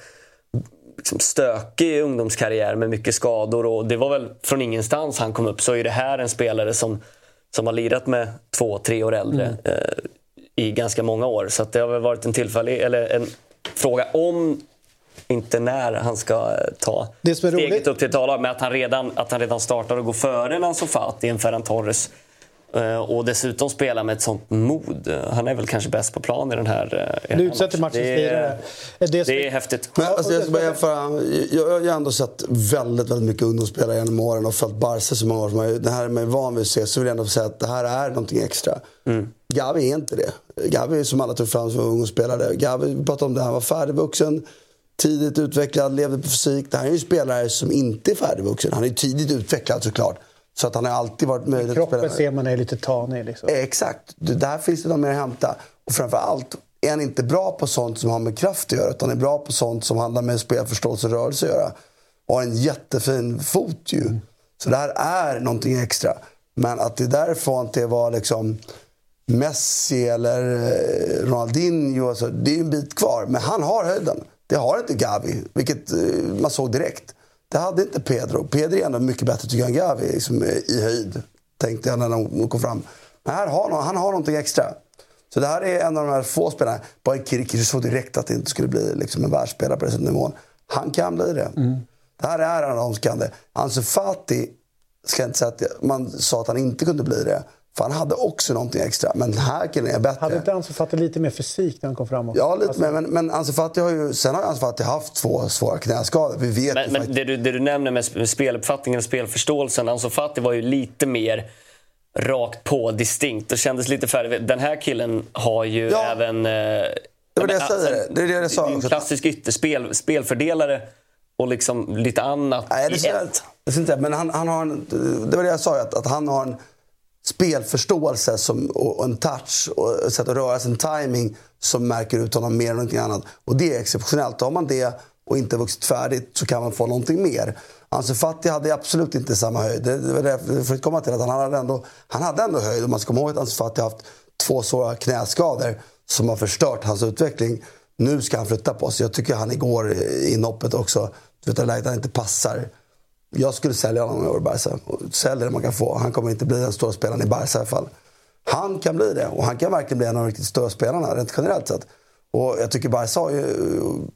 liksom stökig ungdomskarriär med mycket skador och det var väl från ingenstans han kom upp. Så är det här en spelare som, som har lirat med två, tre år äldre Mm. eh, i ganska många år. Så det har väl varit en tillfällig, eller en fråga om inte när han ska eh, ta Det som är steget roligt- upp till ett A-lag. Men att han, redan, att han redan startar och går före en Ansu Fati, en Ferran Torres. Eh, Och dessutom spela med ett sånt mod. Han är väl kanske bäst på plan i den här, eh, i Du utsätter matchens Det är-. Det, som- Det är häftigt. Men, alltså, jag, ska bara jämföra, jag, jag har ju ändå sett väldigt, väldigt mycket ungdomsspelare genom åren och följt Barca så många år. som jag- Det här är man van vid att se. Så vill jag ändå säga att det här är någonting extra. Gavi är inte det. Gavi är som alla tog fram som ungdomsspelare. Gavi, vi pratade om det, han var färdigvuxen, tidigt utvecklad, levde på fysik. Det här är ju en spelare som inte är färdigvuxen. Han är tidigt utvecklad såklart. Så att han har alltid varit möjlig att spela. ser man är lite tanig. Liksom. Eh, Exakt. Det- Där finns det något mer att hämta. Och framförallt är han inte bra på sånt som har med kraft att göra. Utan han är bra på sånt som handlar med spelförståelse och rörelse att göra. Och har en jättefin fot ju. Så det här är någonting extra. Men att det är därifrån till var liksom Messi eller eh, Ronaldinho. Alltså, det är en bit kvar. Men han har höjden. Det har inte Gavi. Vilket eh, man såg direkt. Det hade inte Pedro. Pedro är ändå mycket bättre tycker jag än Gavi liksom, eh, i höjd. Tänkte jag när de kom fram. Men här har han, han har någonting extra. Så det här är en av de här få spelarna. Bara Kirikiri såg direkt att det inte skulle bli liksom, en världsspelare på den nivån. Han kan bli det. Det här är en av de som kan det. Ansu Fati, ska jag inte säga att man sa att han inte kunde bli det. För han hade också någonting extra. Men den här killen är bättre. Hade inte Ansu Fati lite mer fysik när han kom fram? Också? Ja, lite Alltså, mer. Men, men Ansu Fati har ju, sen har Ansu Fati haft två svåra knäskador. Vi vet Men, ju men faktiskt. det, du, det du nämner med sp- speluppfattningen och spelförståelsen. Ansu Fati var ju lite mer rakt på, distinkt och kändes lite färdig. Den här killen har ju Ja. även... Eh, Det var det jag säger. Det är det jag sa klassisk ytterspel, spelfördelare och liksom lite annat Nej, det i ser jag ett. inte. Det. Men han, han har en, det var det jag sa, att, att han har en spelförståelse som, och, en touch och ett sätt att röra sig, en timing som märker ut honom mer än någonting annat. Och det är exceptionellt. Har man det och inte vuxit färdigt så kan man få någonting mer. Ansu Fati hade absolut inte samma höjd. Det var därför, komma till att han hade ändå, han hade ändå höjd. Och man ska komma ihåg att Ansu Fati har haft två svåra knäskador som har förstört hans utveckling. Nu ska han flytta på sig. Jag tycker han igår i inhoppet också, du vet läget han inte passar. Jag skulle sälja honom år i Barca. Sälj det man kan få. Han kommer inte bli den stora spelaren i Barca i alla fall. Han kan bli det och han kan verkligen bli en av de riktigt stora spelarna rent generellt sett. Och jag tycker Barca är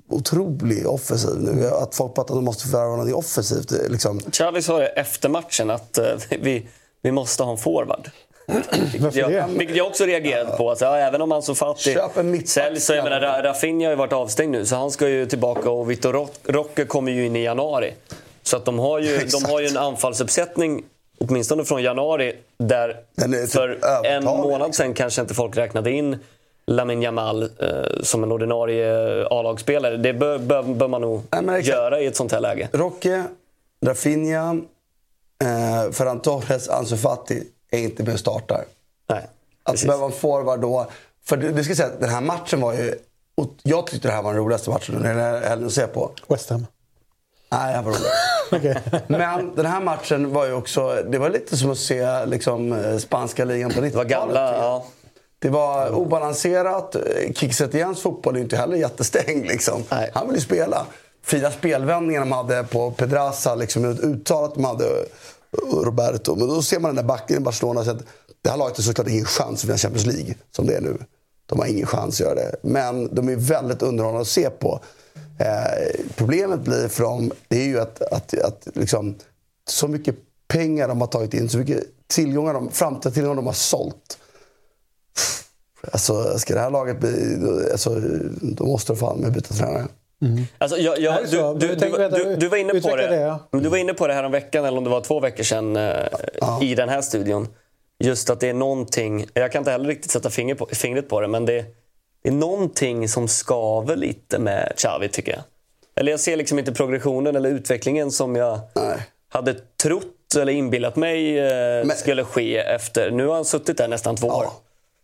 otroligt offensiv nu. Att folk pratar om att de måste förvärva något offensivt. Liksom. Xavi sa det efter matchen att uh, vi, vi måste ha en forward. vilket, jag, vilket jag också reagerade på. Alltså, ja, även om säljs så jag menar, Rafinha har ju varit avstängd nu så han ska ju tillbaka och Vitor Roque kommer ju in i januari. Så att de har ju, de har ju en anfallsuppsättning åtminstone från januari där typ för en månad sen kanske inte folk räknade in Lamin Jamal eh, som en ordinarie A-lagsspelare. Det bör, bör, bör man nog Nej, göra i ett sånt här läge. Rocke, Rafinha, eh, Ferran Torres, Ansu Fati är inte med och startar. Nej, att behöva en forward då. För du, du ska säga att den här matchen var ju... Jag tyckte det här var den roligaste matchen under hela helgen att se på. West Ham. Nej, här var roligt. okay. Men den här matchen var ju också... Det var lite som att se liksom, spanska ligan på 90-talet. Det var gamla, ja. Det var obalanserat. Kiksetiens fotboll är inte heller jättestängd. Liksom. Han vill ju spela. Fina spelvändningar de hade på Pedraza, liksom, uttalat de hade Roberto. Men då ser man den där backen i Barcelona. Så att det här laget har såklart ingen chans att vinna Champions League, som det är nu. De har ingen chans att göra det. Men de är väldigt underhållande att se på. Eh, problemet blir för dem, det är ju att, att, att liksom, så mycket pengar de har tagit in, så mycket tillgångar de, framtida tillgångar de har sålt. Alltså, ska det här laget bli... Alltså, då måste de fan med byta tränare. Mm. Alltså, jag, jag, du, du, du, du, var inne på det. det ja. Du var inne på det här om veckan, eller om det var två veckor sedan, eh, i den här studion. Just att det är någonting, jag kan inte heller riktigt sätta finger på, fingret på det, men det, det är någonting som skaver lite med Xavi tycker jag. Eller jag ser liksom inte progressionen eller utvecklingen som jag Nej. hade trott eller inbillat mig eh, men, skulle ske efter. Nu har han suttit där nästan två ja. år.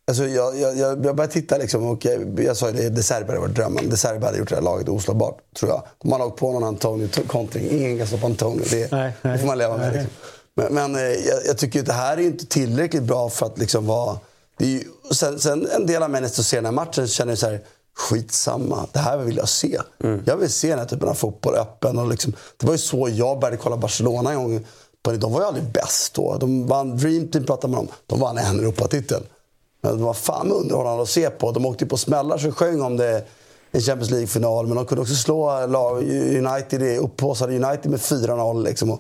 Alltså jag, jag, jag, jag började titta liksom och jag, jag sa ju det, De Serbi hade varit drömmen. De Serbi hade gjort det här laget oslagbart, tror jag. De har åkt på någon Antonio-kontring. Ingen kan stoppa Antonio. Det, nej, nej, det får man leva med. Liksom. Men, men eh, jag, jag, tycker att det här är inte tillräckligt bra för att liksom vara... Ju, sen, sen en del av människor som ser den här matchen känner så här, skitsamma, det här vill jag se. Mm. Jag vill se den här typen av fotboll öppen. Och liksom, det var ju så jag började kolla Barcelona en gång. De var ju aldrig bäst då. De vann, Dream Team pratade man om. De vann en Europatitel. Men det var fan underhållande att se på. De åkte på smällar så sjöng om det i Champions League-final. Men de kunde också slå United, upphaussade United med 4-0. Liksom.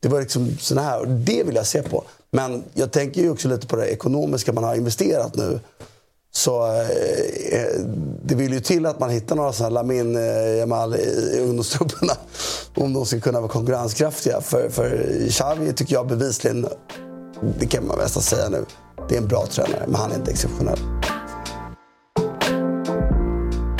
Det var liksom såna här. Det vill jag se på. Men jag tänker ju också lite på det ekonomiska man har investerat nu. Så eh, eh, det vill ju till att man hittar några sådana Lamin eh, Jamal i ungdomstrupperna. Om de ska kunna vara konkurrenskraftiga. För, för Xavi tycker jag bevisligen, det kan man nästan säga nu, det är en bra tränare, men han är inte exceptionell.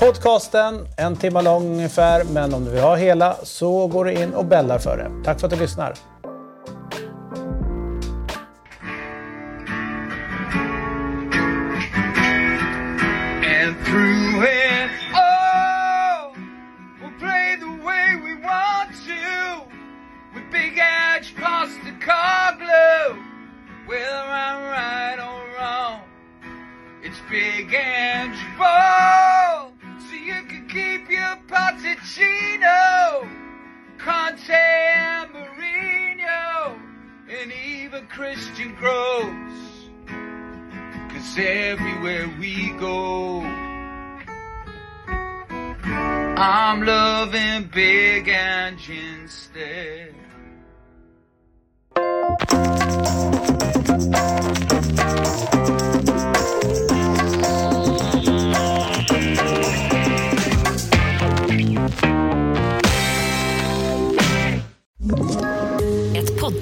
podcasten, en timme lång ungefär. Men om du vill ha hela så går du in och bällar för det. Tack för att du lyssnar. And through it all, we'll play the way we want to. With big edge car glue. Whether I'm right or wrong, it's big and bold. You keep your Potticino, Conte and Mourinho, and even Christian Groves. Cause everywhere we go, I'm loving big engine instead.